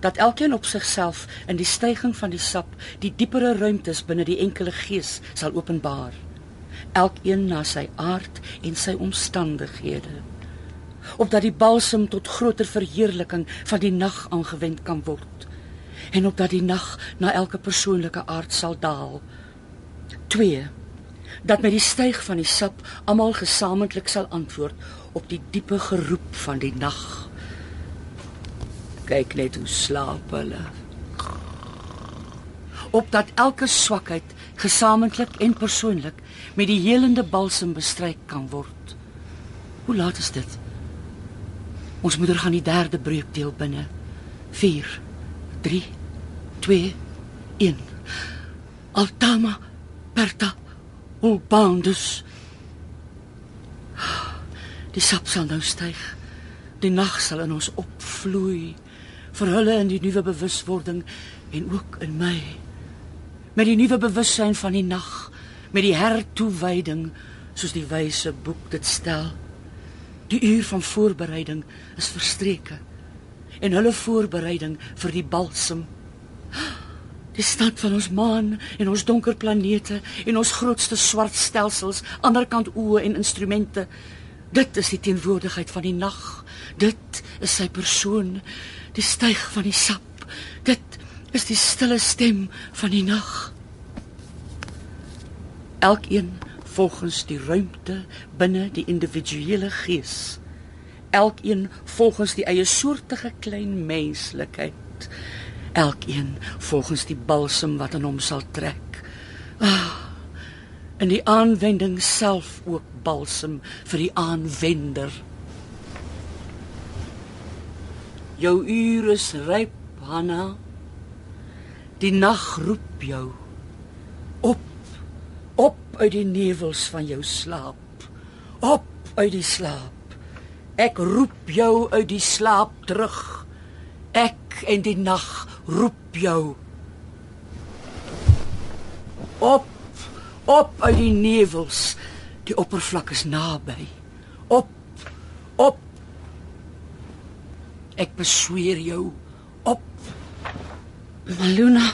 dat elkeen op sigself in die stygings van die sap die diepere ruimtes binne die enkele gees sal openbaar. Elkeen na sy aard en sy omstandighede. Opdat die balsem tot groter verheerliking van die nag aangewend kan word en opdat die nag na elke persoonlike aard sal daal. 2 dat met die styg van die sap almal gesamentlik sal antwoord op die diepe geroep van die nag. Kyk net hoe slaap hulle. Opdat elke swakheid gesamentlik en persoonlik met die helende balsem bestryk kan word. Hoe laat is dit? Ons moeder gaan die derde breukdeel binne. 4 3 2 1 Altama Berta Ulbandus Die sap sal nou styg. Die nag sal in ons opvloei vir hulle in die nuwe bewuswording en ook in my. Met die nuwe bewussyn van die nag, met die hertoewyding soos die wyse boek dit stel. Die uur van voorbereiding is verstreke en hulle voorbereiding vir die balsem Die stand van ons maan en ons donker planete en ons grootste swart stelsels, anderkant oë en instrumente. Dit is die teenwoordigheid van die nag. Dit is sy persoon, die styg van die sap. Dit is die stille stem van die nag. Elkeen volgens die ruimte binne die individuele gees. Elkeen volgens die eie soortige klein menslikheid elkeen volgens die balsem wat in hom sal trek. Ah, en die aanwending self ook balsem vir die aanwender. Jou uur is ryp, Hanna. Die nag roep jou op op uit die nevels van jou slaap. Op uit die slaap. Ek roep jou uit die slaap terug. Ek en die nag roep jou. Op, op uit die nevels. Die oppervlak is naby. Op, op. Ek besweer jou op. Maluna,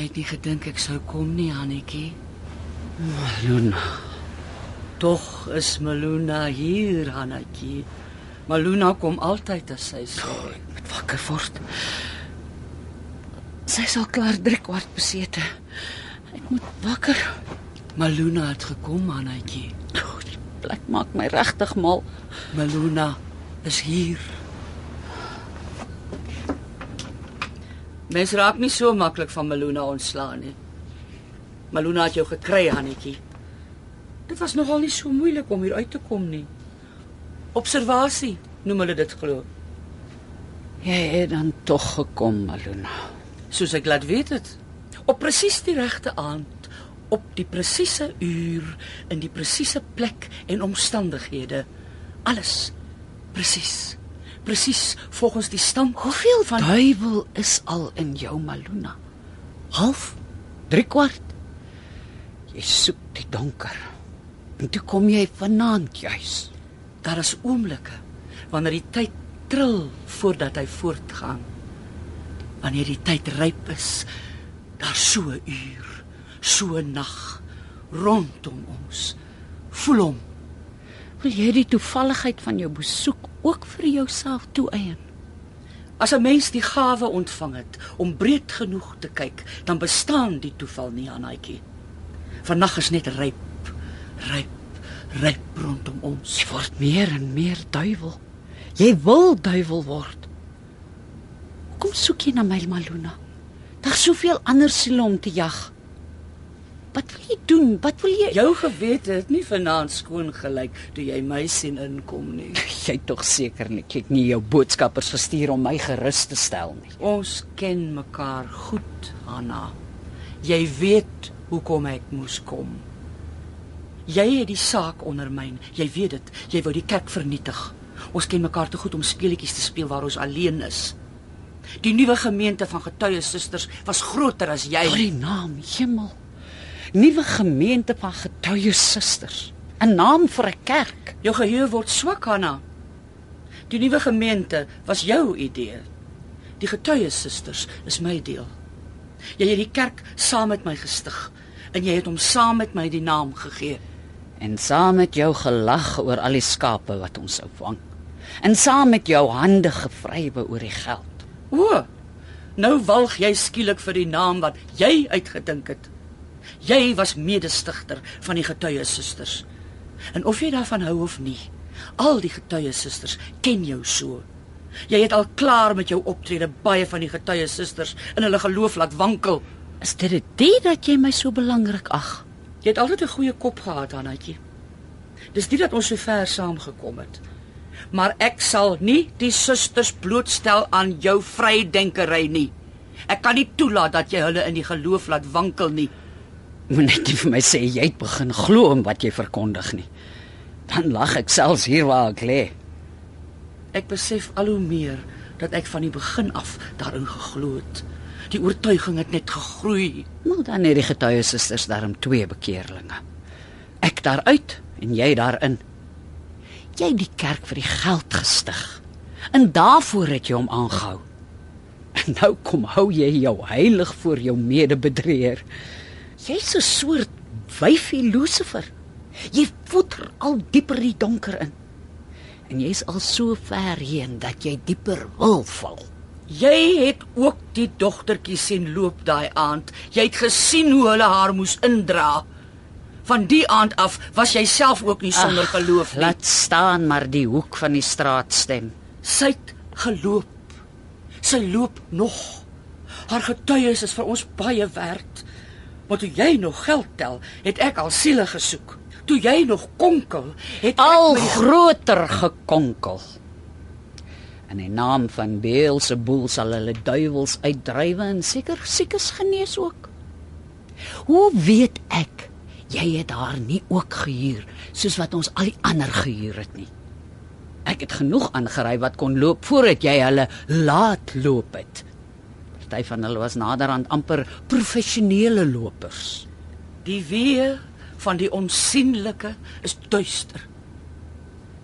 Jy het nie gedink ek sou kom nie, Hannetjie. Maluna. Tog is Maluna hier, Hannetjie. Maluna kom altyd as sy sê. Moet wakker word. Sy sal klaar 3 kwart besete. Ek moet wakker. Maluna het gekom, Hannetjie. Oh, die plek maak my regtig mal. Maluna is hier. Mens raak nie so maklik van Maluna ontslaan nie. Maluna het jou gekry, Hannetjie. Dit was nogal nie so moeilik om hier uit te kom nie. Observasie noem hulle dit glo. Jy het dan tog gekom, Maluna. Soos ek laat weet het. Op presies die regte aand, op die presiese uur, in die presiese plek en omstandighede. Alles presies. Presies volgens die stand Hoeveel van duiwel is al in jou, Maluna? Half? 3 kwart? Jy soek die donker. En toe kom jy vanaand juis. Daar is oomblikke wanneer die tyd tril voordat hy voortgaan. Wanneer die tyd ryp is, daar so 'n uur, so 'n nag rondom ons. Voel hom. Wil jy die toevalligheid van jou besoek ook vir jouself toeëien? As 'n mens die gawe ontvang het om breed genoeg te kyk, dan bestaan die toeval nie, Anaitjie. Vannag is net ryp, ryp, ryp rondom ons. Jy word meer en meer duiwel. Jy wil duiwel word. Kom soek jy na my Maluna. Daar's soveel ander siele om te jag. Wat wil jy doen? Wat wil jy Jou gewete het nie vanaand skoon gelyk toe jy my sien inkom nie. Jy tog seker nie het nie jou boodskappers gestuur om my gerus te stel nie. Ons ken mekaar goed, Hanna. Jy weet hoekom ek moes kom. Jy het die saak ondermyn. Jy weet dit. Jy wou die kerk vernietig. Ons ken mekaar te goed om speletjies te speel waar ons alleen is. Die nuwe gemeente van getuie susters was groter as jy. Vir die naam Hemel. Nuwe gemeente van getuie susters. 'n Naam vir 'n kerk. Jou geheue word swak, Hanna. Die nuwe gemeente was jou idee. Die getuie susters is my deel. Jy het die kerk saam met my gestig en jy het hom saam met my die naam gegee. En saam met jou gelag oor al die skape wat ons sou vang. En saam met jou hande gevrywe oor die geld. O. Nou walg jy skielik vir die naam wat jy uitgedink het. Jy was medestigter van die getuie susters. En of jy daarvan hou of nie, al die getuie susters ken jou so. Jy het al klaar met jou optrede baie van die getuie susters in hulle geloof laat wankel. Is dit dit dat jy my so belangrik ag? Jy het altyd 'n goeie kop gehad, Hanatjie. Dis dit dat ons so ver saamgekom het. Maar ek sal nie die susters blootstel aan jou vrydenkery nie. Ek kan nie toelaat dat jy hulle in die geloof laat wankel nie. Moenie net vir my sê jy het begin glo in wat jy verkondig nie. Dan lag ek selfs hier waar ek lê. Ek besef al hoe meer dat ek van die begin af daarin geglo het. Die oortuiging het net gegroei. Maar dan het die getuie susters daarom twee bekeerlinge. Ek daaruit en jy daarin. Jy het die kerk vir die geld gestig. En daarvoor het jy hom aangehou. En nou kom hou jy jou heilig voor jou medebedrieër. Jy's 'n soort wyfie Lucifer. Jy voeter al dieper die donker in. En jy's al so ver heen dat jy dieper wil val. Jy het ook die dogtertjie sien loop daai aand. Jy het gesien hoe hulle haar moes indra. Van die aand af was jy self ook nie sonder Ag, geloof nie. Laat staan maar die hoek van die straat stem. Sy het geloop. Sy loop nog. Haar getuies is vir ons baie werd. Maar toe jy nog geld tel, het ek al siele gesoek. Toe jy nog konkel, het Al ek my groter gekonkel. In die naam van Beelzebul sal hulle duiwels uitdrywe en seker siekes genees ook. Hoe weet ek jy het haar nie ook gehuur soos wat ons al die ander gehuur het nie? Ek het genoeg aangery wat kon loop voordat jy hulle laat loop het. Party van hulle was naderhand amper professionele lopers. Die wee van die onsigbare is duister.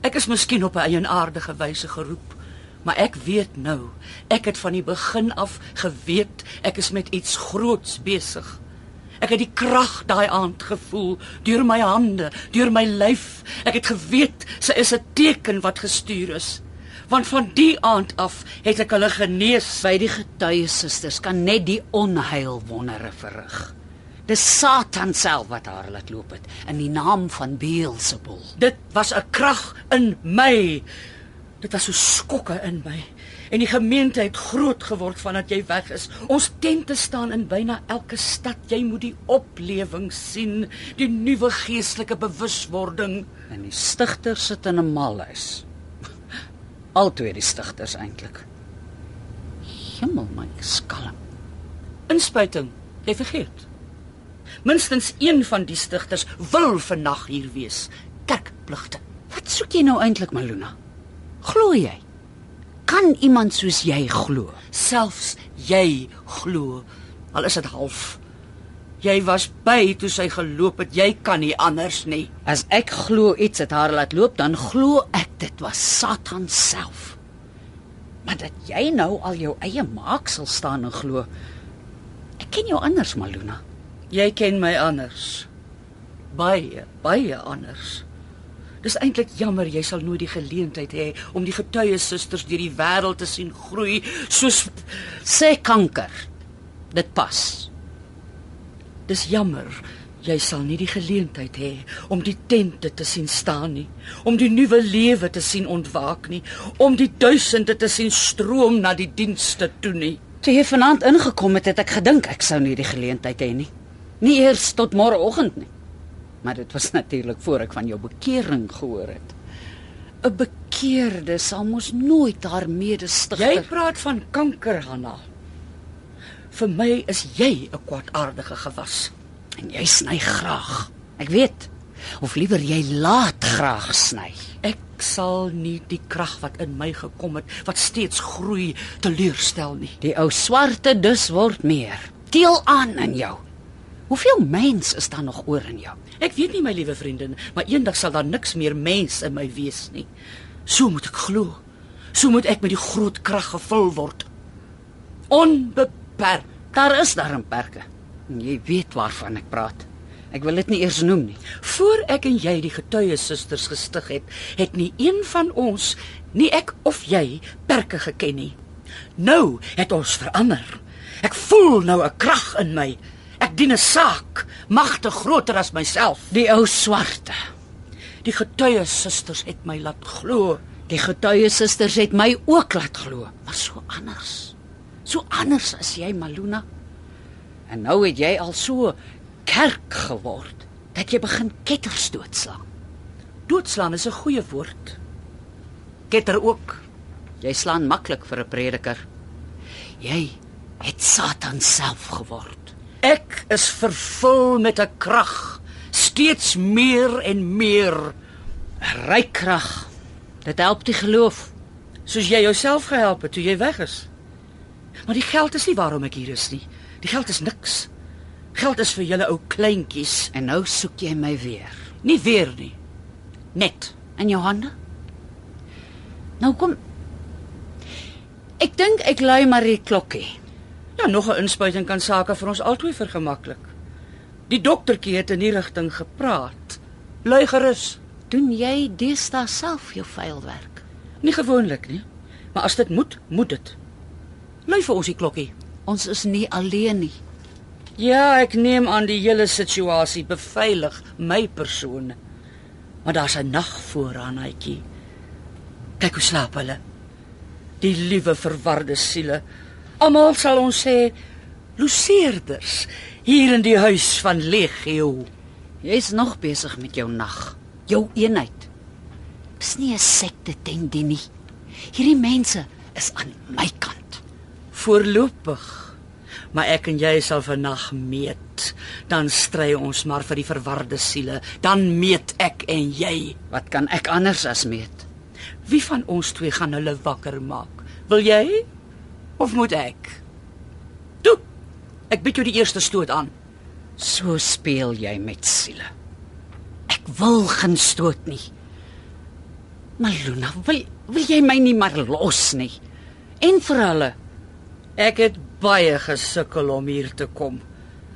Ek is miskien op 'n eienaardige wyse geroep, maar ek weet nou, ek het van die begin af geweet ek is met iets groots besig. Ek het die krag daai aand gevoel deur my hande, deur my lyf. Ek het geweet sy is 'n teken wat gestuur is. Want van die aand af het ek hulle genees. By die getuie susters kan net die onheil wondere verrig. Dis Satan self wat haar laat loop het in die naam van Beelzebul. Dit was 'n krag in my. Dit was so skokke in my. En die gemeente het groot geword vandat jy weg is. Ons tente staan in byna elke stad. Jy moet die oplewing sien, die nuwe geestelike bewuswording. En die stigter sit in 'n malhuis. Altwee die stigters eintlik. Hemel my skalm. Inspuiting, jy vergeet. Minstens een van die stigters wil vannag hier wees. Kerkpligte. Wat soek jy nou eintlik, Maluna? Glo jy? Kan iemand soos jy glo? Selfs jy glo, al is dit half. Jy was by toe sy geloop het. Jy kan nie anders nie. As ek glo iets het haar laat loop, dan glo ek dit was Satan self. Maar dat jy nou al jou eie maaksel staan en glo. Ek ken jou anders, Maluna. Jy ken my anders. Baie, baie anders. Dis eintlik jammer jy sal nooit die geleentheid hê om die getuie susters deur die wêreld te sien groei soos Sê kanker. Dit pas. Dis jammer jy sal nie die geleentheid hê om die tente te sien staan nie, om die nuwe lewe te sien ontwaak nie, om die duisende te sien stroom na die dienste toe nie. Toe jy vanaand ingekom het, het ek gedink ek sou nie die geleentheid hê nie. Nie eers tot môreoggend nie. Maar dit was natuurlik voor ek van jou bekering gehoor het. 'n Bekeerde sal mos nooit haar medestigter Jy praat van kanker, Hanna. Vir my is jy 'n kwaadaardige gewas. en jy sny graag. Ek weet. Of liewer jy laat graag sny. Ek sal nie die krag wat in my gekom het, wat steeds groei, teleurstel nie. Die ou swarte dus word meer. Teel aan in jou. Hoeveel mens is daar nog oor in jou? Ek weet nie my liewe vriendin, maar eendag sal daar niks meer mens in my wees nie. So moet ek glo. So moet ek met die groot krag gevul word. Onbeperk. Daar is daar 'n perke. Jy weet waarvan ek praat. Ek wil dit nie eers noem nie. Voor ek en jy die getuie susters gestig het, het nie een van ons, nie ek of jy, perke geken nie. Nou het ons verander. Ek voel nou 'n krag in my. Ek dien 'n saak, magte groter as myself. Die ou swarte. Die getuie susters het my laat glo. Die getuie susters het my ook laat glo, maar so anders. So anders as jy, Maluna. En nou het jy al so kerk geword dat jy begin ketters doodslaan. Doodslaan is 'n goeie woord. Ketter ook. Jy slaan maklik vir 'n prediker. Jy het Satan self geword. Ek is vervul met 'n krag, steeds meer en meer. Ryk krag. Dit help die geloof. soos jy jouself gehelp het toe jy weg is. Maar die geld is nie waarom ek hier is nie. Die geld is niks. Geld is vir julle ou kleintjies, En nou soek jy my weer. nie weer nie. Net. In jou hande? Nou kom Ek dink ek lui maar die klokkie. Ja, nog 'n inspuiting kan sake vir ons albei vergemaklik. Die doktertjie het in die rigting gepraat. Lui gerus. Doen jy deesdae self jou vuilwerk? Nie gewoonlik nie, maar as dit moet, moet dit. Lui vir ons die klokkie. Ons is nie alleen nie. Ja, ek neem aan die hele situasie beveilig my persoon. Maar daar's 'n nag vooraan, hytjie. Kyk hoe slaap hulle. Die liewe verwarde siele. Almal sal ons sê loseerders hier in die huis van Legio. Jy's nog besig met jou nag, jou eenheid. Dis nie 'n sekte tendie nie. Hierdie mense is aan my kant. Voorlopig. Maar ek en jy sal vannag meet. Dan stry ons maar vir die verwarde siele. Dan meet ek en jy. Wat kan ek anders as meet? Wie van ons twee gaan hulle wakker maak? Wil jy of moet ek? Toe. Ek bied jou die eerste stoot aan. So speel jy met siele. Ek wil geen stoot nie. Maar Luna, wil wil jy my nie maar los nie? En vir hulle, Ek het baie gesukkel om hier te kom.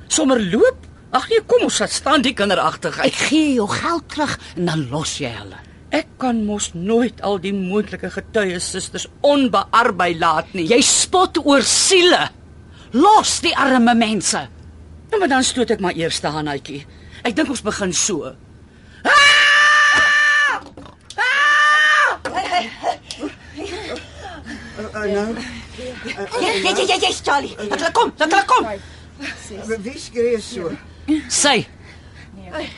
Sommer loop? Ag nee, kom ons laat staan die ek kinderagtigheid. gee jou geld terug en dan los jy hulle. Ek kan mos nooit al die moontlike getuie susters onbearbei laat nie. Jy spot oor siele. Los die arme mense. Nou maar dan stoot ek maar eers te Hanetjie. Ek dink ons begin so. Uh, nou, Jy jy jy jy's Charlie. Laat hulle kom, laat hulle kom. wie skree so? Sy,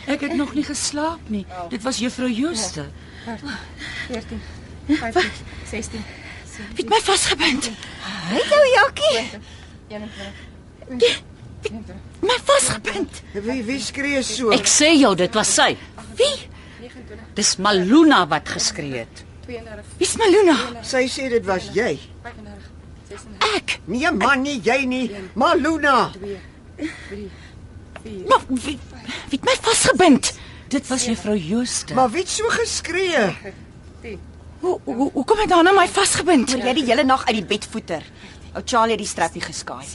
Ek het nog nie geslaap nie. Dit was juffrou Jooste. 14 15 16 Wie het my vasgebind? Het jou jakkie 21 my vasgebind? Wie wie skree so? ek sê jou dit was sy. Wie? Dis Maluna wat geskree het. 32 Wie's Maluna? Sy sê dit was jy. 35 36 Ek. Nee man, nie jy nie. Maluna. Maar wie, wie het my vasgebind? Dit was juffrou Jooste. Maar wie het so geskree? Hoe hoe hoe kom jy dan aan my vasgebind? Moet jy die hele nag uit die bed voeter. Ou Charlie het die strappie geskaai.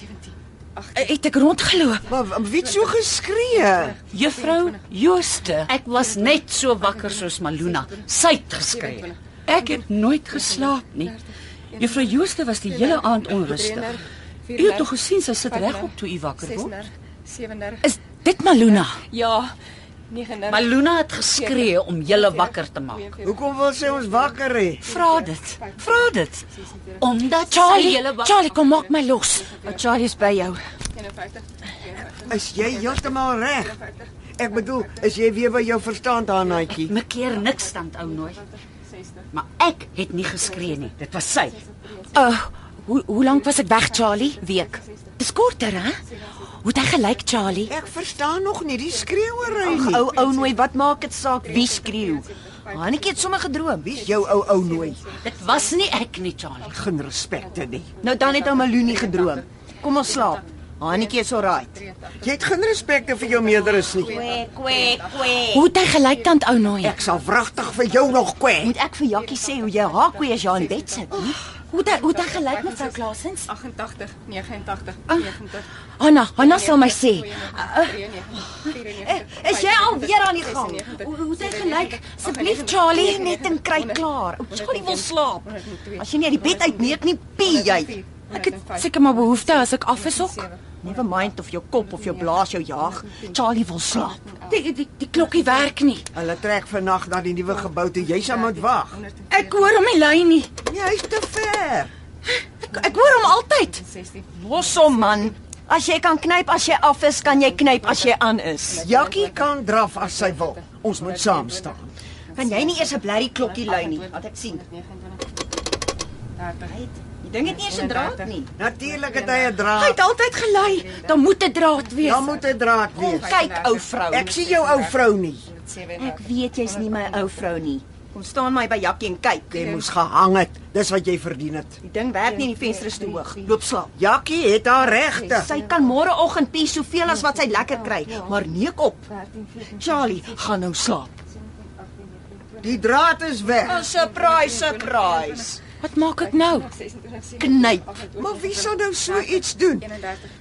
Het ek rondgeloop? Maar wie het so geskree? Juffrou Jooste. Ek was net so wakker soos Maluna. Sy het geskree. Ek het nooit geslaap nie. Juffrou Jooste was die hele aand onrustig. U het tog gesien sy sit regop toe u wakker word. 36 37 Is dit Maluna? Ja 39 Maluna het geskree om julle wakker te maak. Hoekom wil sy ons wakker hê? Vra dit. Vra dit. Omdat Charlie, sy julle Charlie, kom maak my los. Charlie is by jou. 51 Is jy heeltemal reg? Ek bedoel, is jy weer by jou verstand aan, Natjie? Me keer niks stand ou nooi. Maar ek het nie geskree nie. Dit was sy. Uh, hoe hoe lank was ek weg, Charlie? Week. Dis korter, hè? Hoe het hy gelyk, Charlie? Ek verstaan nog nie die skreeuery nie. ou ou nooi, wat maak dit saak wie skreeu? Hannetjie het sommer gedroom. Wie's jou ou ou nooi? Dit was nie ek nie, Charlie. Geen respekte nie. Nou dan het ou Maloonie gedroom. Kom ons slaap. Hannetjie is alright. Jy het geen respekte vir jou meerderes nie. Kwek, kwek, kwek. Hoe het hy gelyk tant ou nooi? Ek sal wragtig vir jou nog kwek. Moet ek vir Jakkie sê hoe jy haar kwee as jy in bed sit, nie? Hoe het hoe het hy gelyk mevrou Klasens? 88, 89, 90. Hanna, Hanna sal my sê. Eh, Is jy alweer aan die gang? Hoe hoe het hy gelyk? Asseblief Charlie, net en kry klaar. Charlie wil slaap. As jy nie uit die bed uitneek nie, pie jy. Ek het seker maar behoefte as ek af is ook. Never mind of jou kop of jou blaas jou jaag. Charlie wil slaap. Die die, die klokkie werk nie. Hulle trek vannag na die nuwe gebou toe. Jy sal moet wag. Ek hoor hom nie lui nie. Jy's te ver. Ek, ek hoor hom altyd. Los hom man. As jy kan knyp as jy af is, kan jy knyp as jy aan is. Jakkie kan draf as sy wil. Ons moet saam staan. Kan jy nie eers 'n blerrie klokkie lui nie? Wat ek sien. Die ding het nie eens 'n draad nie. Natuurlik het hy 'n Hy draad. het altyd gelei. Dan moet 'n draad wees. Dan moet 'n draad wees. Kyk, ou vrou. Ek sien jou ou vrou nie. ek weet jy's nie my ou vrou nie. Kom staan my by Jakkie en kyk. Jy moes gehang het. Dis wat jy verdien het. Die ding werk nie en die venster is te hoog. Loop slaap. Jakkie het haar regte. Sy kan môreoggend pie soveel as wat sy lekker kry, maar neek op. Charlie, gaan nou slaap. Die draad is weg. surprise, surprise. Wat maak ek nou? Knyp. Maar wie sou nou so iets doen?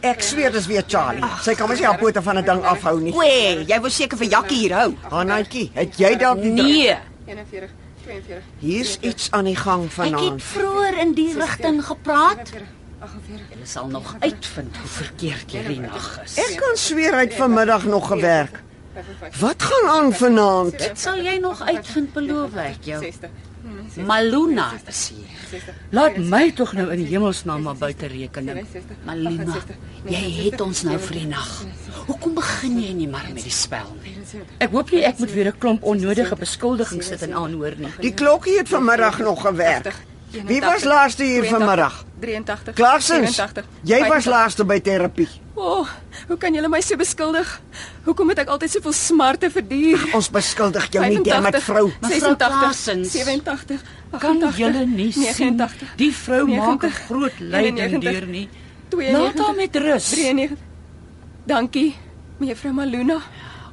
Ek sweer dis weer Charlie. Sy kan mos nie haar pote van 'n ding afhou nie. Kwee, jy wou seker vir Jakkie hier hou. Hanatjie, het jy dalk die draad? Nee. 41, 42, Hier's iets aan die gang Ek het vanaand. vroeër in die rigting gepraat. 48. Jy sal nog uitvind hoe verkeerd hierdie nag is. Ek kan sweer hy het vanmiddag nog gewerk. Wat gaan aan vanaand? Dit sal jy nog uitvind beloof ek jou. 60. Maluna. Laat my tog nou in die hemelsnaam maar buite rekening. Maluna, jy het ons nou vir die nag. Hoekom begin jy nie maar met die spel nie? Ek hoop nie ek moet weer 'n klomp onnodige beskuldigings sit en aanhoor nie. Die klokkie het vanmiddag nog gewerk. Wie was laaste hier vanmiddag? 83. Klaasens. 84. Jy was laaste by terapie. O, oh, hoe kan julle my so beskuldig? Hoekom het ek altyd soveel smarte verduur? Ons beskuldig jou nie, dammit vrou. Mevrou 86, Klaasens. 87. Kan 88, julle nie sien 89, die vrou maak 'n 90, groot lyding 91, deur nie. 92, Laat haar met rus. 93. Dankie, mevrou Maluna.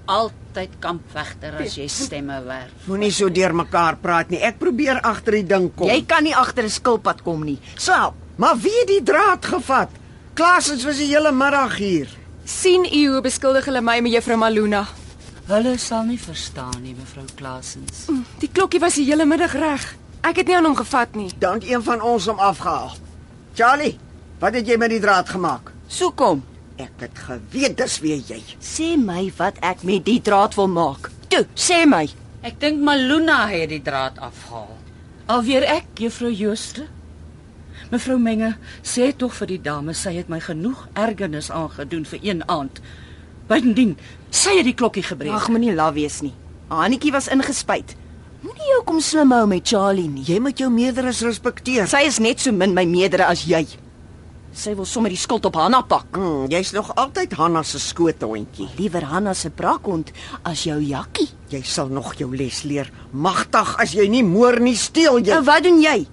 Altyd kampvegter as jy stemme werf. Moenie so deurmekaar praat nie. Ek probeer agter die ding kom. Jy kan nie agter 'n skilpad kom nie. Slaap. Maar wie het die draad gevat? Klaasens was die hele middag hier. sien u hoe beskuldig hulle my mevrou Maluna? Hulle sal nie verstaan nie, mevrou Klasens. Die klokkie was die hele middag reg. Ek het nie aan hom gevat nie. Dan het een van ons hom afgehaal. Charlie, wat het jy met die draad gemaak? So kom. Ek het geweet dis weer jy. Sê my wat ek met die draad wil maak. Toe, sê my. Ek dink Maluna het die draad afhaal. Alweer ek, juffrou Jooste. Mevrou Menge, sê tog vir die dame sy het my genoeg ergernis aangedoen vir een aand. Bytendien, sy het die klokkie gebreek. Ag, moenie laf wees nie. Hannetjie was ingespuit. Moenie jou kom slim hou met Charlie nie. Jy moet jou meerderes respekteer. Sy is net so min my meerdere as jy. Sy wil sommer die skuld op Hanna pak. Hmm, jy's nog altyd Hanna se skoothondjie. Liewer Hanna se brakhond as jou Jakkie. Jy sal nog jou les leer. Magtig as jy nie moer nie, steel jy. Nou wat doen jy?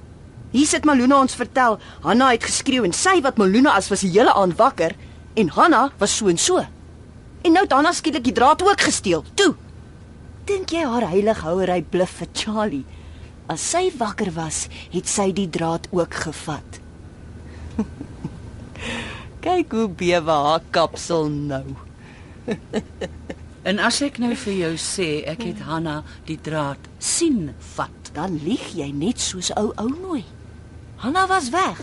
Hier sit Maluna ons vertel. Hanna het geskreeu en sy wat Maluna as was die hele aand wakker en Hanna was so en so. En nou het Hanna skielik die draad ook gesteel. Toe. Dink jy haar heilighouery bluf vir Charlie? As sy wakker was, het sy die draad ook gevat. Kyk hoe bewe haar kapsel nou. En as ek nou vir jou sê ek het Hanna die draad sien vat, Dan lieg jy net soos ou ou nooi. Hanna was weg.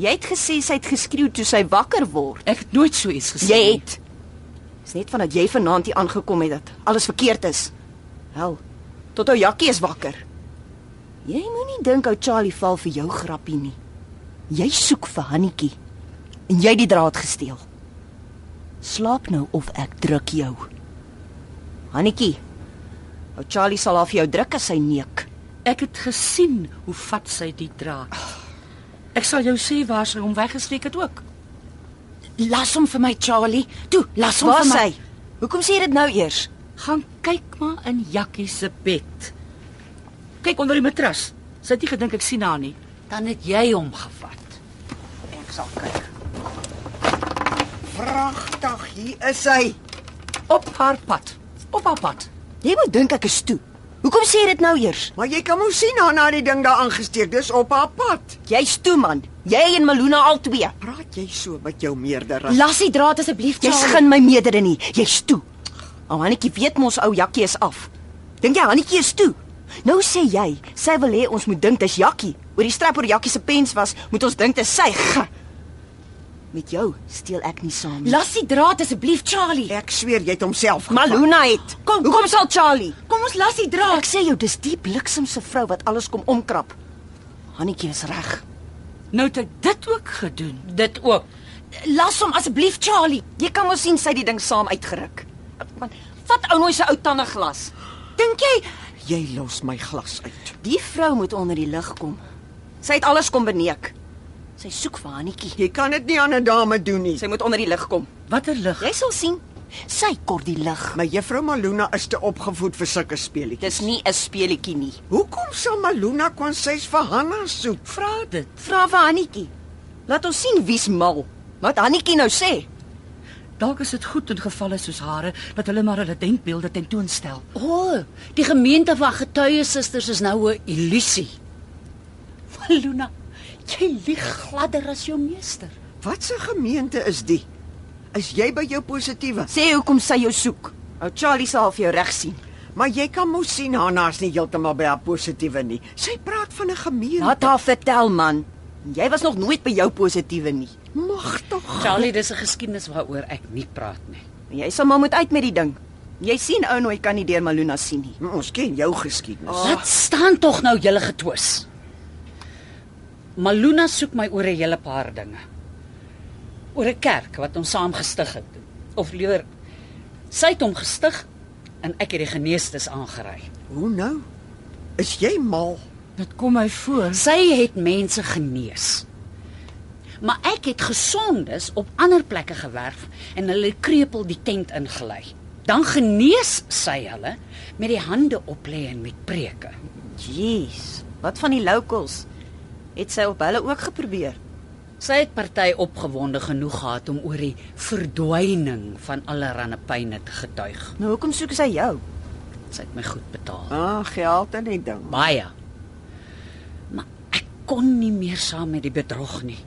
Jy het gesê sy het geskreeu toe sy wakker word. ek het nooit so iets gesê. Jy het. Dis net vandat jy vanaand hier aangekom het dat alles verkeerd is. Hel, tot ou Jakkie is wakker. Jy moenie dink ou Charlie val vir jou grappie nie. Jy soek vir Hannetjie en jy die draad gesteel. Slaap nou of ek druk jou. Hannetjie. Ou Charlie sal vir jou druk as hy neek. Ek het gesien hoe vat sy die draad. Ek sal jou sê waar sy hom weggesteek het ook. Las hom vir my, Charlie. Toe, las hom Waar vir my. sy? Hoekom sê jy dit nou eers? Gaan kyk maar in Jakkie se bed. Kyk onder die matras. Sy het nie gedink ek sien haar nie. Dan het jy hom gevat. Ek sal kyk. Pragtig, hier is hy. Op haar pad. Op haar pad. Jy moet dink ek is toe. Hoekom sê jy dit nou eers? Maar jy kan mos sien haar na die ding daar aangesteek. Dis op haar pad. Jy's toe man. Jy en Maluna al twee. Praat jy so met jou meerdere? Las die draad asseblief, Jy skyn my meerdere nie. Jy's toe. Ou Hannetjie weet mos ou Jakkie is af. Dink jy Hannetjie is toe? Nou sê jy, sy wil hê ons moet dink dis Jakkie. Oor die strap oor Jakkie se pens was, moet ons dink dis sy. G. Met jou steel ek nie saam nie. Las die draad asseblief, Charlie. Ek sweer jy het homself. Maluna het. Kom, Hoekom sal Charlie? Kom ons las die draad. Ek sê jou, dis die bliksemse vrou wat alles kom omkrap. Hannetjie is reg. Nou het ek dit ook gedoen. Dit ook. Las hom asseblief, Charlie. Jy kan mos sien sy het die ding saam uitgeruk. Man, vat ou nooi se ou tande glas. Dink jy Jy los my glas uit. die vrou moet onder die lig kom? Sy het alles kom beneek. Sy soek vir Hannetjie. Jy kan dit nie aan 'n dame doen nie. Sy moet onder die lig kom. Watter lig? Jy sal sien. Sy kort die lig. My juffrou Maluna is te opgevoed vir sulke speelietjies. Dis nie 'n speelietjie nie. Hoekom sal Maluna konsys vir Hanna soek? Vra dit. Vra vir Hannetjie. Laat ons sien wie's mal. Wat Hannetjie nou sê. Dalk is dit goed in gevalle soos hare dat hulle maar hulle denkbeelde tentoonstel. O, oh, die gemeente van getuie susters is nou 'n illusie. Luna, jy lieg gladder as jou meester. Wat 'n gemeente is die? Is jy by jou positiewe? Sê hoekom sy jou soek. Ou Charlie sal vir jou reg sien. Maar jy kan mos sien Hanna is nie heeltemal by haar positiewe nie. Sy praat van 'n gemeente. Laat haar vertel man. Jy was nog nooit by jou positiewe nie. Mag tog. Charlie, dis 'n geskiedenis waaroor ek nie praat nie. Jy sal maar moet uit met die ding. Jy sien ou nooit kan nie deur Maluna sien nie. Ons ken jou geskiedenis. Oh. Dit staan tog nou julle getwis. Maluna soek my oor 'n hele paar dinge. Oor 'n kerk wat ons saam gestig het. Of liewer sy het hom gestig en ek het die geneestes aangery. Hoe nou? Is jy mal? Dit kom my voor. Sy het mense genees. Maar ek het gesondes op ander plekke gewerf en hulle krepel die tent ingelei. Dan genees sy hulle met die hande oplê en met preke. Jeez, wat van die locals? Het sy op hulle ook geprobeer? Sy het party opgewonde genoeg gehad om oor die verdwyning van allerlei pyne te getuig. Nou hoekom soek sy jou? Sy het my goed betaal. Ah, geld en die ding. Baie. Maar ek kon nie meer saam met die bedrog nie.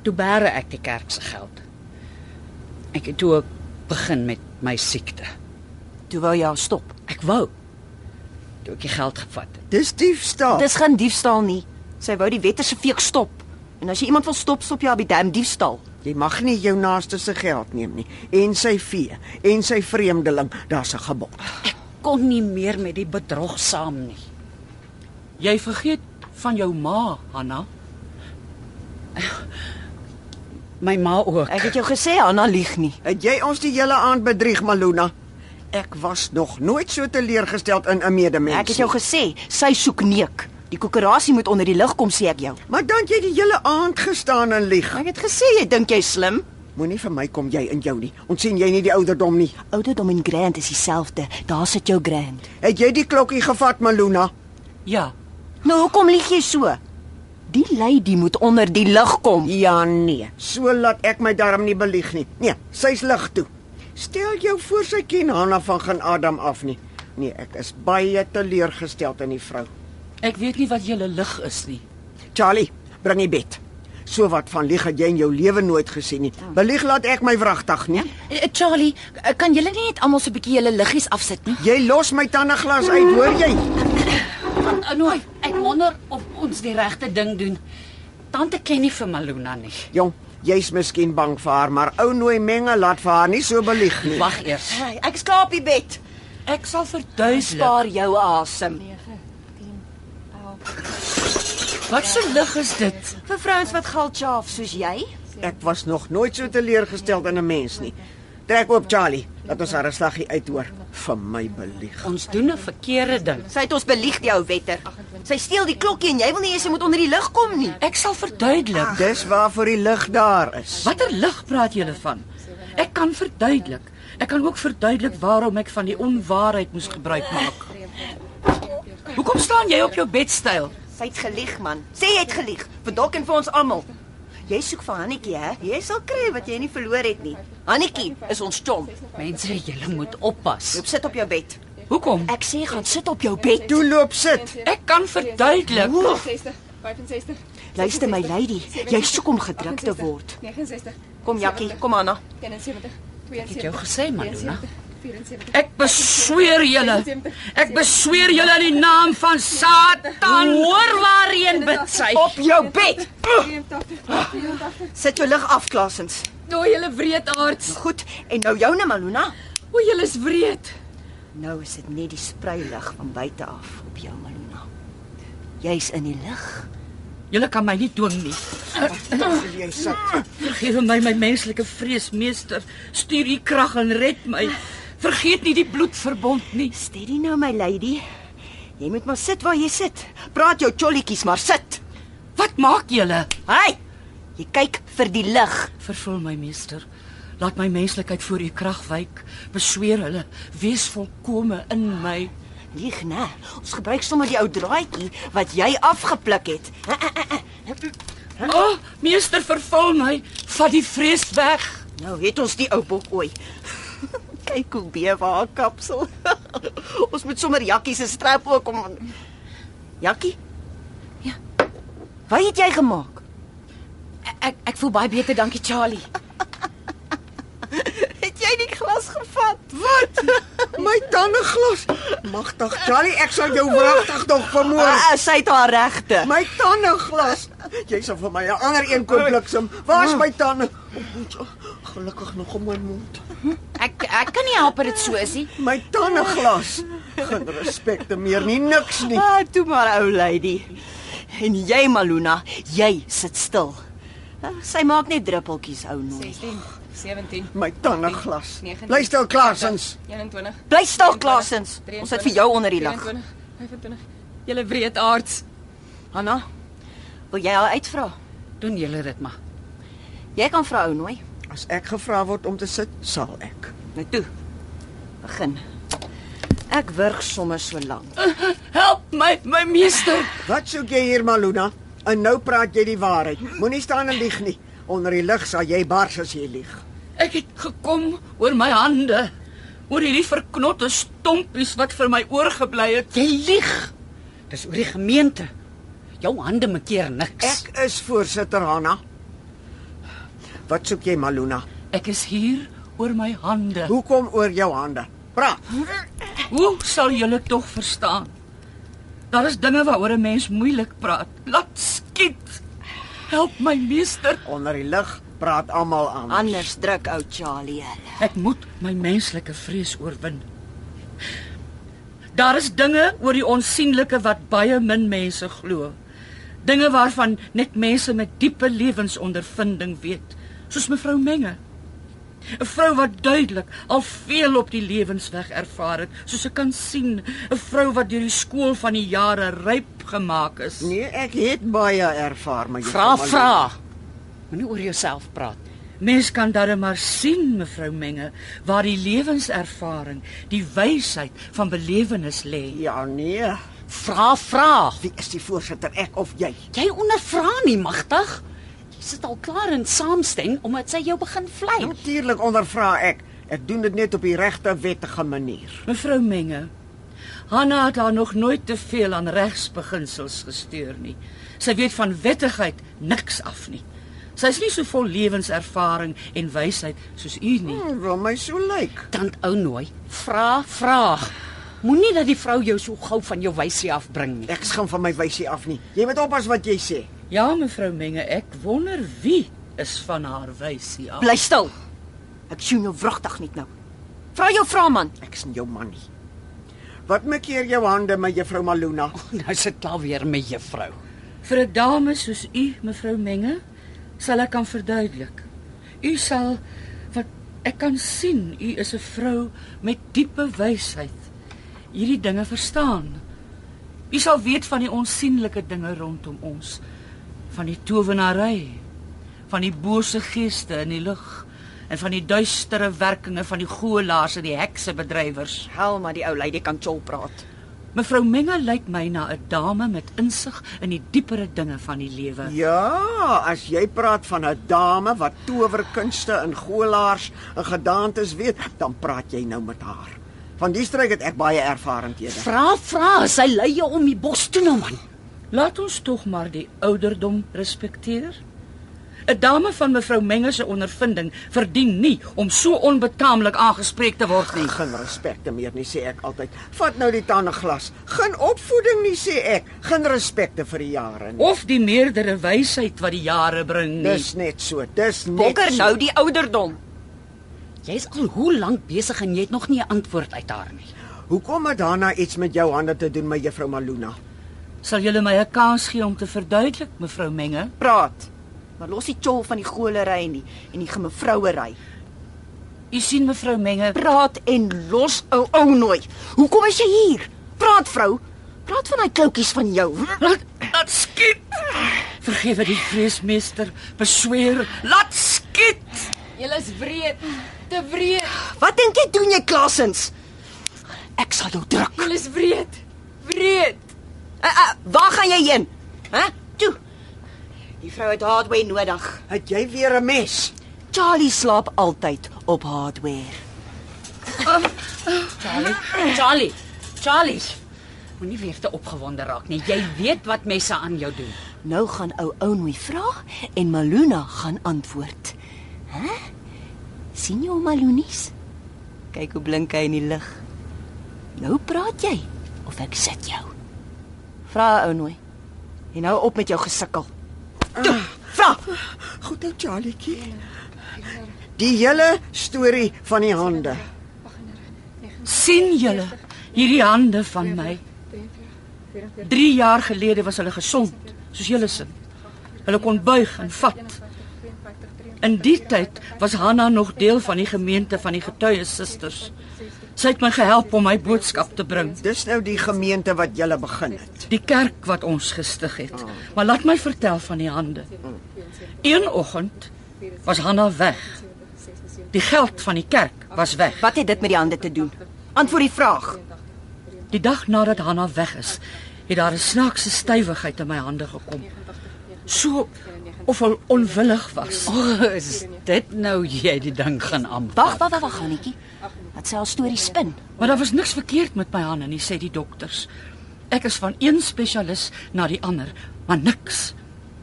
Toe bære ek die kerk se geld. Ek het toe begin met my siekte. Toe wou jy haar stop. Ek wou toe ek die geld gevat het. Dis diefstal. Dis geen diefstal nie. Sy wou die wette se feek stop. En as jy iemand wil stop, stop jy haar by dam diefstal. Jy mag nie jou naaste se geld neem nie en sy vee en sy vreemdeling, daar's 'n gebod. Kon nie meer met die bedrog saam nie. Jy vergeet van jou ma, Hanna. My ma ook. Ek het jou gesê Anna lieg nie. Het jy ons die hele aand bedrieg, Maluna? Ek was nog nooit so teleurgesteld in 'n medemens. Ek het jou gesê sy soek neek. Die koöperasie moet onder die lig kom, sê ek jou. Maar dan jy die hele aand gestaan en lieg. Ek het gesê jy dink jy slim. Moenie vir my kom jy in jou nie. Ons sien jy nie die ouderdom nie. Ouderdom en grand is dieselfde. Daar sit jou grand. Het jy die klokkie gevat, Maluna? Ja, Nou hoekom lieg jy so? Die lady moet onder die lig kom. Ja nee. So laat ek my darm nie belieg nie. Nee, sy's lig toe. Stel jou voor sy ken Hanna van gaan Adam af nie. Nee, ek is baie teleurgesteld in die vrou. Ek weet nie wat julle lig is nie. Charlie, bring die bed. So wat van lieg het jy in jou lewe nooit gesien nie. Belieg laat ek my wragtig nie. Eh, Charlie, kan julle nie net almal so 'n bietjie julle liggies afsit nie? Jy los my tandeglas uit, hoor jy? Nou ek wonder of ons die regte ding doen. Tante ken nie vir Maluna nie. Jong, jy's miskien bang vir haar, maar ou nooi menge laat vir haar nie so belieg nie. Wag eers. Hey, ek slaap die bed. Ek sal verduidelik. Spaar jou asem. Wat 'n lig is dit? Vir vrouens wat geld chaaf soos jy. Ek was nog nooit so teleurgesteld in 'n mens nie. Trek oop Charlie, laat ons haar 'n slaggie uithoor vir my belieg. Ons doen 'n verkeerde ding. Sy het ons belieg die ou wetter. Sy steel die klokkie en jy wil nie hê sy moet onder die lig kom nie. Ek sal verduidelik. Dis waarvoor die lig daar is. Watter lig praat julle van? Ek kan verduidelik. Ek kan ook verduidelik waarom ek van die onwaarheid moes gebruik maak. Hoekom staan jy op jou bedstyl? Sy het gelieg man. Sê jy het gelieg vir dalk en vir ons almal. Jy soek vir Hannetjie hè? Jy sal kry wat jy nie verloor het nie. Hannetjie is ons chom. Mense, julle moet oppas. Loop sit op jou bed. Hoekom? Ek sê gaan sit op jou bed. Toe loop sit. Ek kan verduidelik. 60, 65, Luister my lady, jy soek om gedruk te word. 69, Kom Jakkie, kom Anna. 71, Ek het jou gesê, Maluna. 74, Ek besweer julle. Ek besweer julle in die naam van Satan. Hoor waarheen bid sy. Op jou bed. 83, 84. Sit jou lig af, Klasens. O, julle wreedaards. Goed. En nou joune Maluna. O, julle is wreed. Nou is dit net die spreilig van buite af op jou Maluna. Jy's in die lig. Julle kan my nie dwing nie. Vergewe my my menslike vrees, meester. Stuur u krag en red my. Vergeet nie die bloedverbond nie. Steady nou my lady. Jy moet maar sit waar jy sit. Praat jou cholletjies maar sit. Wat maak julle? Hey! Jy kyk vir die lig. Vervul my meester. Laat my menslikheid voor u krag wyk. Besweer hulle, wees volkome in my. Lieg, né? Ons gebruik sommer die ou draadjie wat jy afgepluk het. O, oh, meester, vervul my. Vat die vrees weg. Nou het ons die ou bok ooi. kyk hoe bewe haar kapsel. ons moet sommer Jakkie se strap ook om Jakkie? Ja. Wat het jy gemaak? Ek ek voel baie beter, dankie Charlie. Het jy die glas gevat? Wat? My tandeglas. Magtig Charlie, ek sal jou wragtig nog vermoor. Ah, sy het haar regte. My tandeglas. Jy sal vir my 'n ander een koop bliksem. Waar's my tande? Oh, gelukkig nog om my mond. Ek ek kan nie help dat dit so is nie. My tandeglas. Geen respek te meer nie, niks nie. Ah, toe maar ou lady. En jy Maluna, jy sit stil. Ah, Sy maak net druppeltjies ou nooi. 16, 17, My tandeglas. Bly stil, Klaasens. 21. Bly stil Klasens. Ons het vir jou onder die lag. 24, 25. Julle wreedaards. Hanna, wil jy haar uitvra? Doen julle dit maar. Jy kan vra ou nooi. As ek gevra word om te sit, sal ek. Nou toe. Begin. Ek wurg sommer so lank. Help my, my meester. Wat soek jy hier, Maluna? En nou praat jy die waarheid. Moenie staan en lieg nie. Onder die lig sal jy bars as jy lieg. Ek het gekom oor my hande. Oor hierdie verknotte stompies wat vir my oorgebly het. Jy lieg. Dis oor die gemeente. Jou hande maak keer niks. Ek is voorsitter Hanna. Wat soek jy, Maluna? Ek is hier oor my hande. Hoekom oor jou hande? Praat. Hoe sal julle tog verstaan? Daar is dinge waaroor 'n mens moeilik praat. Laat skiet. Help my meester. Onder die lig praat almal aan. Anders druk ou Charlie hulle. Ek moet my menslike vrees oorwin. Daar is dinge oor die onsigbare wat baie min mense glo. Dinge waarvan net mense met diepe lewensondervinding weet, soos mevrou Menge. 'n Vrou wat duidelik al veel op die lewensweg ervaar het, soos ek kan sien, 'n vrou wat deur die skool van die jare ryp gemaak is. Nee, ek het baie ervaar, maar jy Vra, vra. Moenie oor jouself praat. Mens kan darem maar sien, mevrou Menge, waar die lewenservaring, die wysheid van belewenis lê. Ja, nee. Vra, vra. Wie is die voorsitter, ek of jy? Jy ondervra nie magtig. Sit al klaar in saamstem omdat sy jou begin vlei. Natuurlik ondervra ek. Ek doen dit net op die regte wettige manier. Mevrou Menge, Hanna het haar nog nooit te veel aan regsbeginsels gesteur nie. Sy weet van wettigheid niks af nie. Sy's nie so vol lewenservaring en wysheid soos u nie. Hmm, wil my so lyk. Tant ou nooi. Vra, vra. Moenie dat die vrou jou so gou van jou wysie afbring nie. Ek skim van my wysie af nie. Jy moet oppas wat jy sê. Ja, mevrou Menge, ek wonder wie is van haar wysie af. Bly stil. Ek sien jou wragtig net nou. Vra jou vra man. Ek is nie jou man nie. Wat maak hier jou hande met juffrou Maluna? Nou sit klaar weer met juffrou. Vir 'n dame soos u, mevrou Menge, sal ek kan verduidelik. U sal wat ek kan sien, u is 'n vrou met diepe wysheid. Hierdie dinge verstaan. U sal weet van die onsigbare dinge rondom ons, van die towenary, van die bose geeste in die lug en van die duistere werkinge van die goelaars en die heksebedrywers. Hel maar die ou lady kan chol praat. Mevrou Menge lyk my na 'n dame met insig in die diepere dinge van die lewe. Ja, as jy praat van 'n dame wat towerkunste en goolaars en gedaantes weet, dan praat jy nou met haar. Van die streek het ek baie ervarendhede. Vra, vra, sy lei jou om die bos toe nou man. Laat ons tog maar die ouderdom respekteer. 'n Dame van mevrou Menge se ondervinding verdien nie om so onbetaamlik aangespreek te word nie. Geen respekte meer nie, sê ek altyd. Vat nou die tande glas. Geen opvoeding nie, sê ek. Geen respekte vir die jare nie. Of die meerdere wysheid wat die jare bring nie. Dis net so. Dis net Bokker so. nou die ouderdom. Jy's al hoe lank besig en jy het nog nie 'n antwoord uit haar nie. Hoekom het daarna iets met jou hande te doen, my juffrou Maluna? Sal julle my 'n kans gee om te verduidelik, mevrou Menge? Praat. Maar los die chol van die golery nie en die gemevrouery. U sien mevrou Menge, Praat en los ou ou nooi. Hoekom is jy hier? Praat vrou. Praat van daai kloutjies van jou. laat laat skiet. Vergewe die vreesmeester, besweer, laat skiet. Julle is wreed. Te wreed. Wat dink jy doen jy Klasens? Ek sal jou druk. Julle is wreed. Wreed. Uh, uh, waar gaan jy heen? Hæ? Toe. Die vrou het hardware nodig. Het jy weer 'n mes? Charlie slaap altyd op hardware. Charlie, Charlie, Charlie. Moenie weer te opgewonde raak nie. Jy weet wat messe aan jou doen. Nou gaan ou Ounwy vra en Maluna gaan antwoord. Hæ? sien jy hom Malunies? Kyk hoe blink hy in die lig. Nou praat jy of ek sit jou. Vra Ounwy. En nou op met jou gesukkel. Toe, vra. Goed ou Charlietjie. Die hele storie van die hande. sien julle hierdie hande van my? 3 jaar gelede was hulle gesond, soos julle sien. Hulle kon buig en vat. In die tyd was Hanna nog deel van die gemeente van die getuie susters. Sy het my gehelp om my boodskap te bring. Dis nou die gemeente wat jy begin het. Die kerk wat ons gestig het. Maar laat my vertel van die hande. Een oggend was Hanna weg. Die geld van die kerk was weg. Wat het dit met die hande te doen? Antwoord die vraag. Die dag nadat Hanna weg is, het daar 'n snaakse stywigheid in my hande gekom. So of hy onwillig was. O, oh, is dit nou jy die ding gaan aanpak? Wag, wag, wag, Hannetjie. Wat sê al storie spin? Maar daar was niks verkeerd met my hande nie, sê die dokters. Ek is van een spesialis na die ander, maar niks.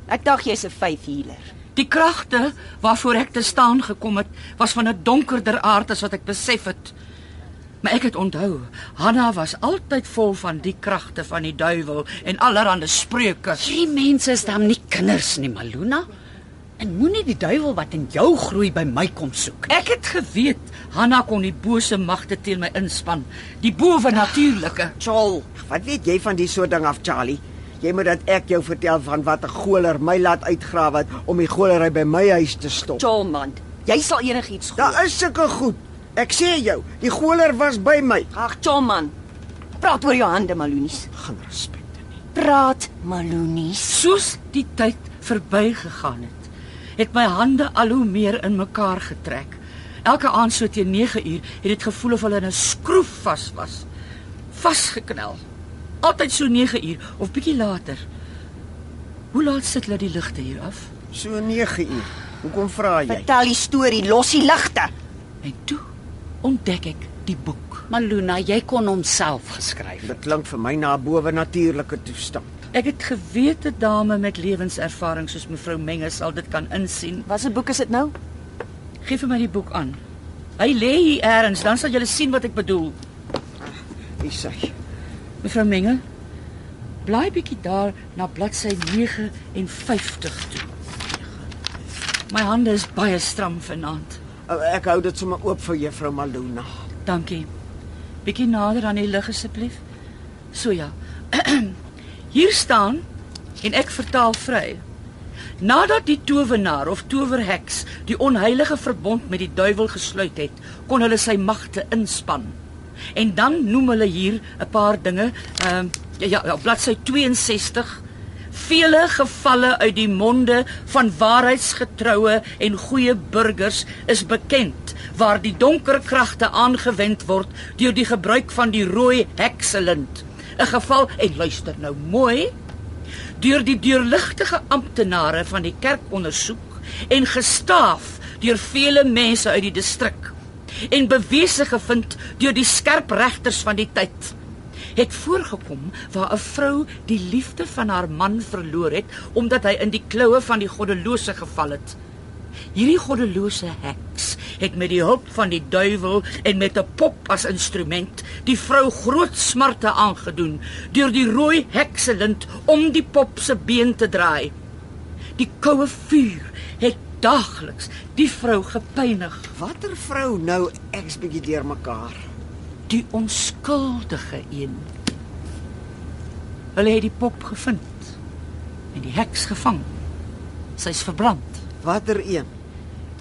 Ek dink jy's 'n vyf healer. Die kragte waarvoor ek te staan gekom het, was van 'n donkerder aard as wat ek besef het. Maar ek het onthou, Hanna was altyd vol van die kragte van die duiwel en allerlei spreuke. Hierdie mense is dan nie kinders nie, Maluna. En moenie die duiwel wat in jou groei by my kom soek. Ek het geweet Hanna kon die bose magte teen my inspann, die bowennatuurlike. Chol, wat weet jy van die soort ding af, Charlie? Jy moet dat ek jou vertel van wat 'n goler my laat uitgrawe het om die golery by my huis te stop. Cholman, jy sal enigiets glo. Daar is sulke goed. Ek sê jou, die goler was by my. Ag, Cholman. Praat oor jou hande, Malunies. Geen respekte nie. Praat, Malunies. Soos die tyd verbygegaan het, het my hande al hoe meer in mekaar getrek. Elke aand so teen 9 uur het dit gevoel of hulle in 'n skroef vas was. Vasgeknel. Altyd so 9 uur of bietjie later. Hoe laat sit hulle die ligte hier af? So 9 uur. Hoekom vra jy? Vertel die storie, los die ligte. En toe ontdek ek die boek. Maluna, jy kon hom self geskryf. Dit klink vir my na 'n bowe-natuurlike toestand. Ek het geweet 'n dame met lewenservaring soos mevrou Menge sal dit kan insien. Wat 'n boek is dit nou? Geef vir my die boek aan. Hy lê hier eers, dan sal julle sien wat ek bedoel. Wie sê? Mevrou Menge, blaai bietjie daar na bladsy 59 toe. My hande is baie stram vanaand. Oh, Ek hou dit sommer oop vir juffrou Maluna. Dankie. Bietjie nader aan die lig asseblief. So ja. Hier staan en ek vertaal vry. Nadat die towenaar of towerheks die onheilige verbond met die duiwel gesluit het, kon hulle sy magte inspann. En dan noem hulle hier 'n paar dinge, ehm uh, ja, ja, bladsy 62 vele gevalle uit die monde van waarheidsgetroue en goeie burgers is bekend waar die donker kragte aangewend word deur die gebruik van die rooi hekselint. 'n Geval en luister nou mooi. Deur die deurligtige amptenare van die kerk ondersoek en gestaaf deur vele mense uit die distrik en bewese gevind deur die skerp regters van die tyd het voorgekom waar 'n vrou die liefde van haar man verloor het omdat hy in die kloue van die goddelose geval het. Hierdie goddelose heks het met die hulp van die duiwel en met 'n pop as instrument die vrou groot smarte aangedoen deur die rooi hekselint om die pop se been te draai. Die koue vuur het daagliks die vrou gepynig. Watter vrou nou ek's bietjie deurmekaar. Die onskuldige een. Hulle het die pop gevind en die heks gevang. Sy's verbrand. Watter een?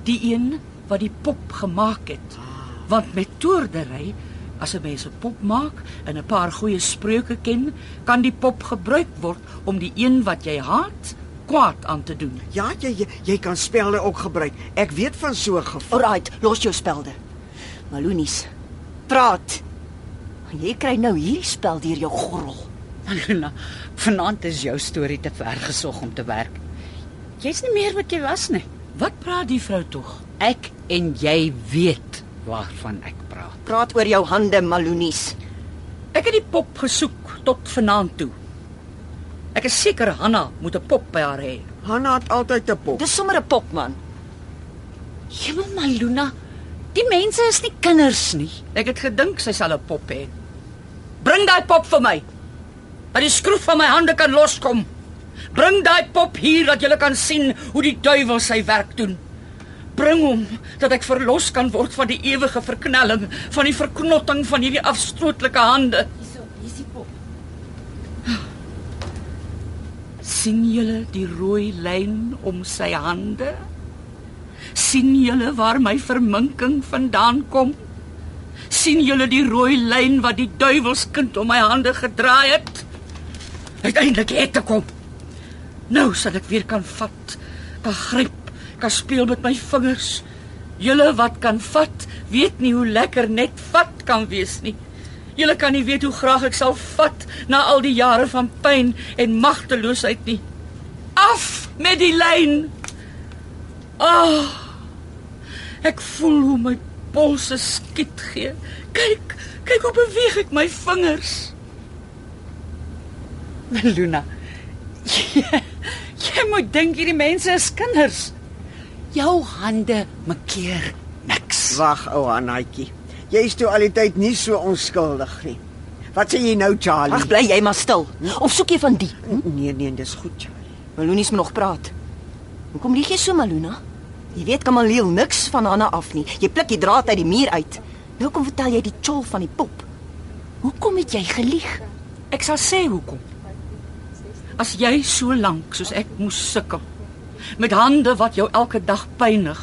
Die een wat die pop gemaak het. Want met toordery, as 'n mens 'n pop maak en 'n paar goeie spreuke ken, kan die pop gebruik word om die een wat jy haat kwaad aan te doen. Ja, jy jy, jy kan spelde ook gebruik. Ek weet van so 'n geval. Alraight, los jou spelde. Malonies, praat. Jy kry nou hierdie spel deur jou gorrel. Maluna, vanaand is jou storie te ver gesog om te werk. Jy's nie meer wat jy was nie. Wat praat die vrou tog? Ek en jy weet waarvan ek praat. Praat oor jou hande, Malonies. Ek het die pop gesoek tot vanaand toe. Ek is seker Hanna moet 'n pop by haar hê. Hanna het altyd 'n pop. Dis sommer 'n pop man. Jemma Maluna, die mense is nie kinders nie. Ek het gedink sy sal 'n pop hê. Bring daai pop vir my. Dat die skroef van my hande kan loskom. Bring daai pop hier dat jy kan sien hoe die duiwel sy werk doen. Bring hom dat ek verlos kan word van die ewige verknelling, van die verknotting van hierdie afstootlike hande. Hierso, hier's die pop. sien julle die rooi lyn om sy hande? Sien julle waar my verminking vandaan kom? sien julle die rooi lyn wat die duiwelskind om my hande gedraai het? Uiteindelik het ek kom. Nou sal ek weer kan vat, kan gryp, kan speel met my vingers. Julle wat kan vat, weet nie hoe lekker net vat kan wees nie. Julle kan nie weet hoe graag ek sal vat na al die jare van pyn en magteloosheid nie. Af met die lyn. Ah. Oh, ek voel hoe my polse skiet gee. Kyk, kyk hoe beweeg ek my vingers. Maluna. Jy, jy moet dink hierdie mense is kinders. Jou hande makkeer niks. Wag, ou Hannaatjie. Jy's toe al die tyd nie so onskuldig nie. Wat sê jy nou, Charlie? Ag bly jy maar stil. Of soek jy van die? nee nee, dis goed, Charlie. Malonies moet nog praat. Hoekom lieg jy so, Maluna? Jy weet Kamaliel niks van Hanna af nie. Jy pluk die draad uit die muur uit. Nou kom vertel jy die chol van die pop. Hoekom het jy gelieg? Ek sal sê hoekom. As jy so lank soos ek moes sukkel met hande wat jou elke dag pynig,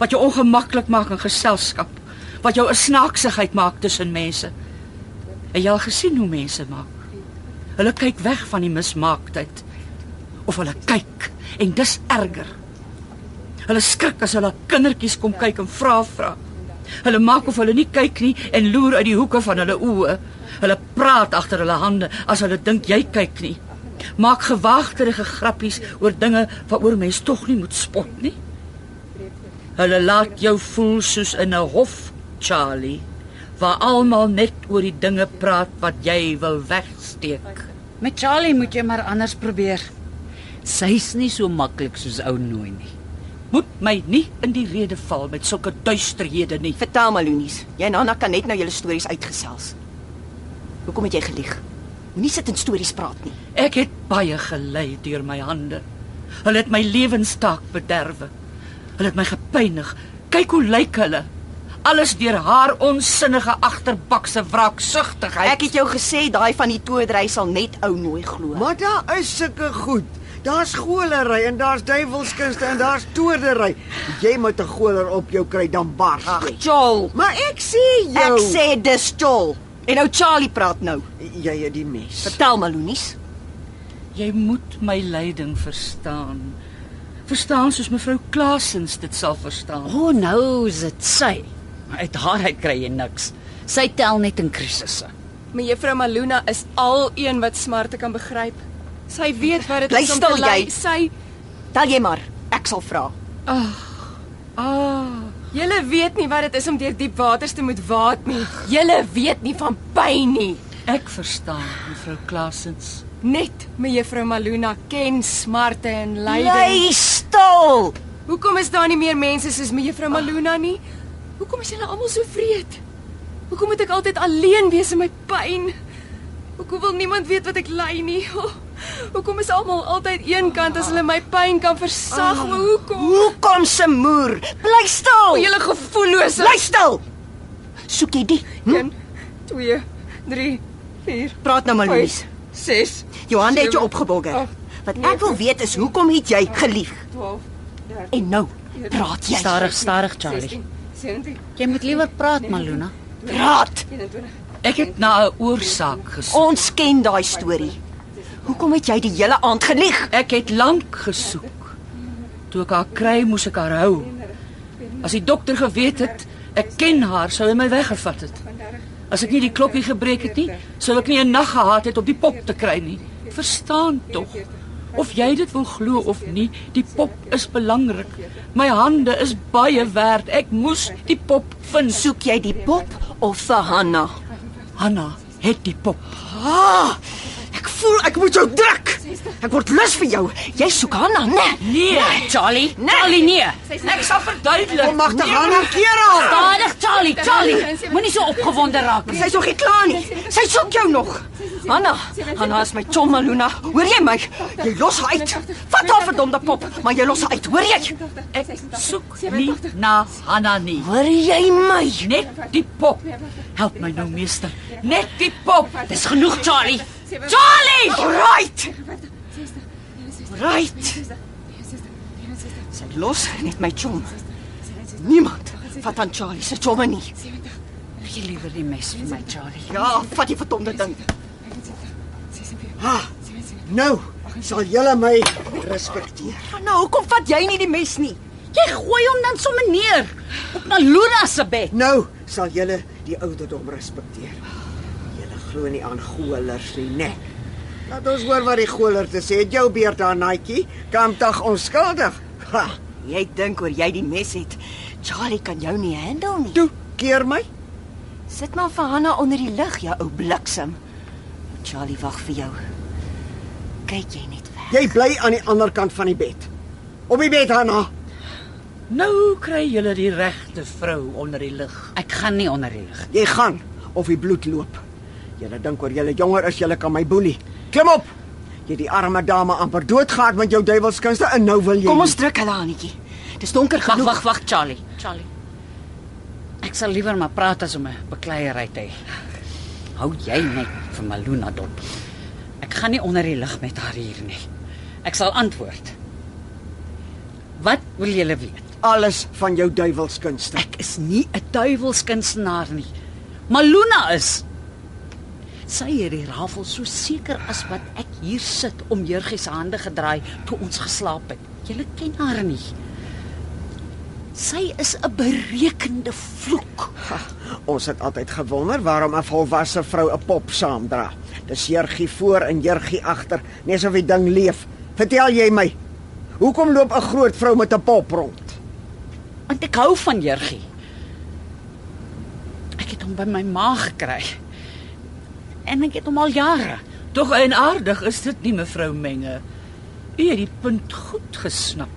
wat jou ongemaklik maak in geselskap, wat jou 'n snaaksigheid maak tussen mense. En jy al gesien hoe mense maak. Hulle kyk weg van die mismaaktheid of hulle kyk en dis erger. Hulle skrik as hulle kindertjies kom kyk en vra vra. Hulle maak of hulle nie kyk nie en loer uit die hoeke van hulle oë. Hulle praat agter hulle hande as hulle dink jy kyk nie. Maak gewaagterige grappies oor dinge waaroor mens tog nie moet spot nie. Hulle laat jou voel soos in 'n hof, Charlie, waar almal net oor die dinge praat wat jy wil wegsteek. Met Charlie moet jy maar anders probeer. Sy's nie so maklik soos ou nooi nie. Moet my nie in die rede val met sulke duisterhede nie. Vertel Malonies. Jy en Hanna kan net nou julle stories uitgesels. Hoekom het jy gelieg? Moenie sit en stories praat nie. Ek het baie gelei deur my hande. Hulle het my lewenstaak bederwe. Hulle het my gepynig. Kyk hoe lyk hulle. Alles deur haar onsinnige agterbakse wraaksugtigheid. Ek het jou gesê daai van die toedry sal net ou nooi glo. Maar daar is sulke goed. Daar's golery en daar's duiwelskunste en daar's toordery. Jy moet 'n goler op jou kry dan bars Ag, jy. Joel. Maar ek sê jou, Ek sê dis Joel. En nou Charlie praat nou. jy het die mes. Vertel Malonies. Jy moet my lyding verstaan. Verstaan soos mevrou Klaasens dit sal verstaan. O, oh, nou is dit sy. Maar uit haar uit kry jy niks. Sy tel net in krisisse. Mevrou Maluna is al een wat smarte kan begryp. Sy weet wat dit is om te ly. jy. Sy Tel jy maar. Ek sal vra. Ah, julle weet nie wat dit is om deur diep waters te moet waat nie. Julle weet nie van pyn nie. Ek verstaan, mevrou Klaasens. Net mevrou Maluna ken smarte en lyding. Bly stil. Hoekom is daar nie meer mense soos mevrou Maluna nie? Hoekom is julle almal so vreed? Hoekom moet ek altyd alleen wees in my pyn? Hoekom wil niemand weet wat ek ly nie? Oh, hoekom is almal altyd eenkant as hulle my pyn kan versag? Oh, hoekom? Hoekom se moer? Bly stil. O, julle gevoellose. Bly stil. Soek jy die? Hm? 1 2 3 4 Praat nou Malonies. 6 Jou hande het opgebogger. agt, Wat ek wil weet is hoekom het jy gelieg? 12 En nou praat jy. Stadig, stadig, Charlie. 17 Jy moet liewer praat, Maluna. Praat. 21 Ek het na 'n oorsaak gesoek. Ons ken daai storie. Hoekom het jy die hele aand gelieg? Ek het lank gesoek. Toe ek haar kry, moes ek haar hou. As die dokter geweet het ek ken haar, sou hy my weggevat het. As ek nie die kloppie gebreek het nie, sou ek nie 'n nag gehad het om die pop te kry nie. Verstaan tog. Of jy dit wil glo of nie, die pop is belangrik. My hande is baie werd. Ek moes die pop vind. Soek jy die pop of vir Hanna? Hanna het die pop. Ah! Ek voel ek moet jou druk. Ek word lus vir jou. Jy soek Hanna, né? Nee, Charlie, Charlie nee. ek sal verduidelik. Kom magte gaan nou keer al. Stadig, Charlie, Charlie. Moenie so opgewonde raak nie. Sy's nog nie klaar nie. Sy soek jou nog. Hanna, Hanna is my chom Maluna. Hoor jy my? Jy los haar uit. Vat haar verdomde pop, maar jy los haar uit. Hoor jy? Ek soek nie na Hanna nie. Hoor jy my? Net die pop. Help my nou meester. Net die pop. Dis genoeg, Charlie. Charlie! Right. Right. Sy los net my chom. Niemand vat aan Charlie se chomme nie. Gee liewer die mes vir my, Charlie. Ja, vat die verdomde ding. Nou sal julle my respekteer. Nou, hoekom vat jy nie die mes nie? Jy gooi hom dan sommer neer op Maluna se bed. Nou sal julle die ouderdom respekteer. Glo nie aan golers nie, né? Laat ons hoor wat die goler te sê. Het jou beerd aan Nike? Kom tog onskuldig. Ha, Jy dink oor jy die mes het. Charlie kan jou nie handle nie. toe keer my. Sit maar vir Hanna onder die lig, jou ou bliksem. Charlie wag vir jou. Kyk jy net weg. Jy bly aan die ander kant van die bed. Op die bed, Hanna. Nou kry julle die regte vrou onder die lig. Ek gaan nie onder die lig. Jy gaan of die bloed loop. Julle dink oor julle jonger is, julle kan my boelie. Klim op. Jy het die arme dame amper doodgehad met jou duiwelskunste en nou wil jy Kom ons druk hulle Annetjie. Dis donker Wag, genoeg. wag, wag, Charlie. Charlie. Ek sal liewer maar praat as om 'n bekleierery te hê. Hou jy net vir Maluna dop. Ek gaan nie onder die lig met haar hier nie. Ek sal antwoord. Wat wil julle weet? alles van jou duiwelskunste. Ek is nie 'n duiwelskunstenaar nie. Maluna is. Sy het die rafel so seker as wat ek hier sit om Jurgie se hande gedraai toe ons geslaap het. Julle ken haar nie. Sy is 'n berekende vloek. Ha, ons het altyd gewonder waarom 'n volwasse vrou 'n pop saamdra. Dis jurgie voor en jurgie agter, net asof die ding leef. Vertel jy my, hoekom loop 'n groot vrou met 'n pop rond? Want ek hou van Jurgie. Ek het hom by my ma gekry. En ek het hom al jare. Tog eienaardig is dit nie mevrou Menge. U het die punt goed gesnap.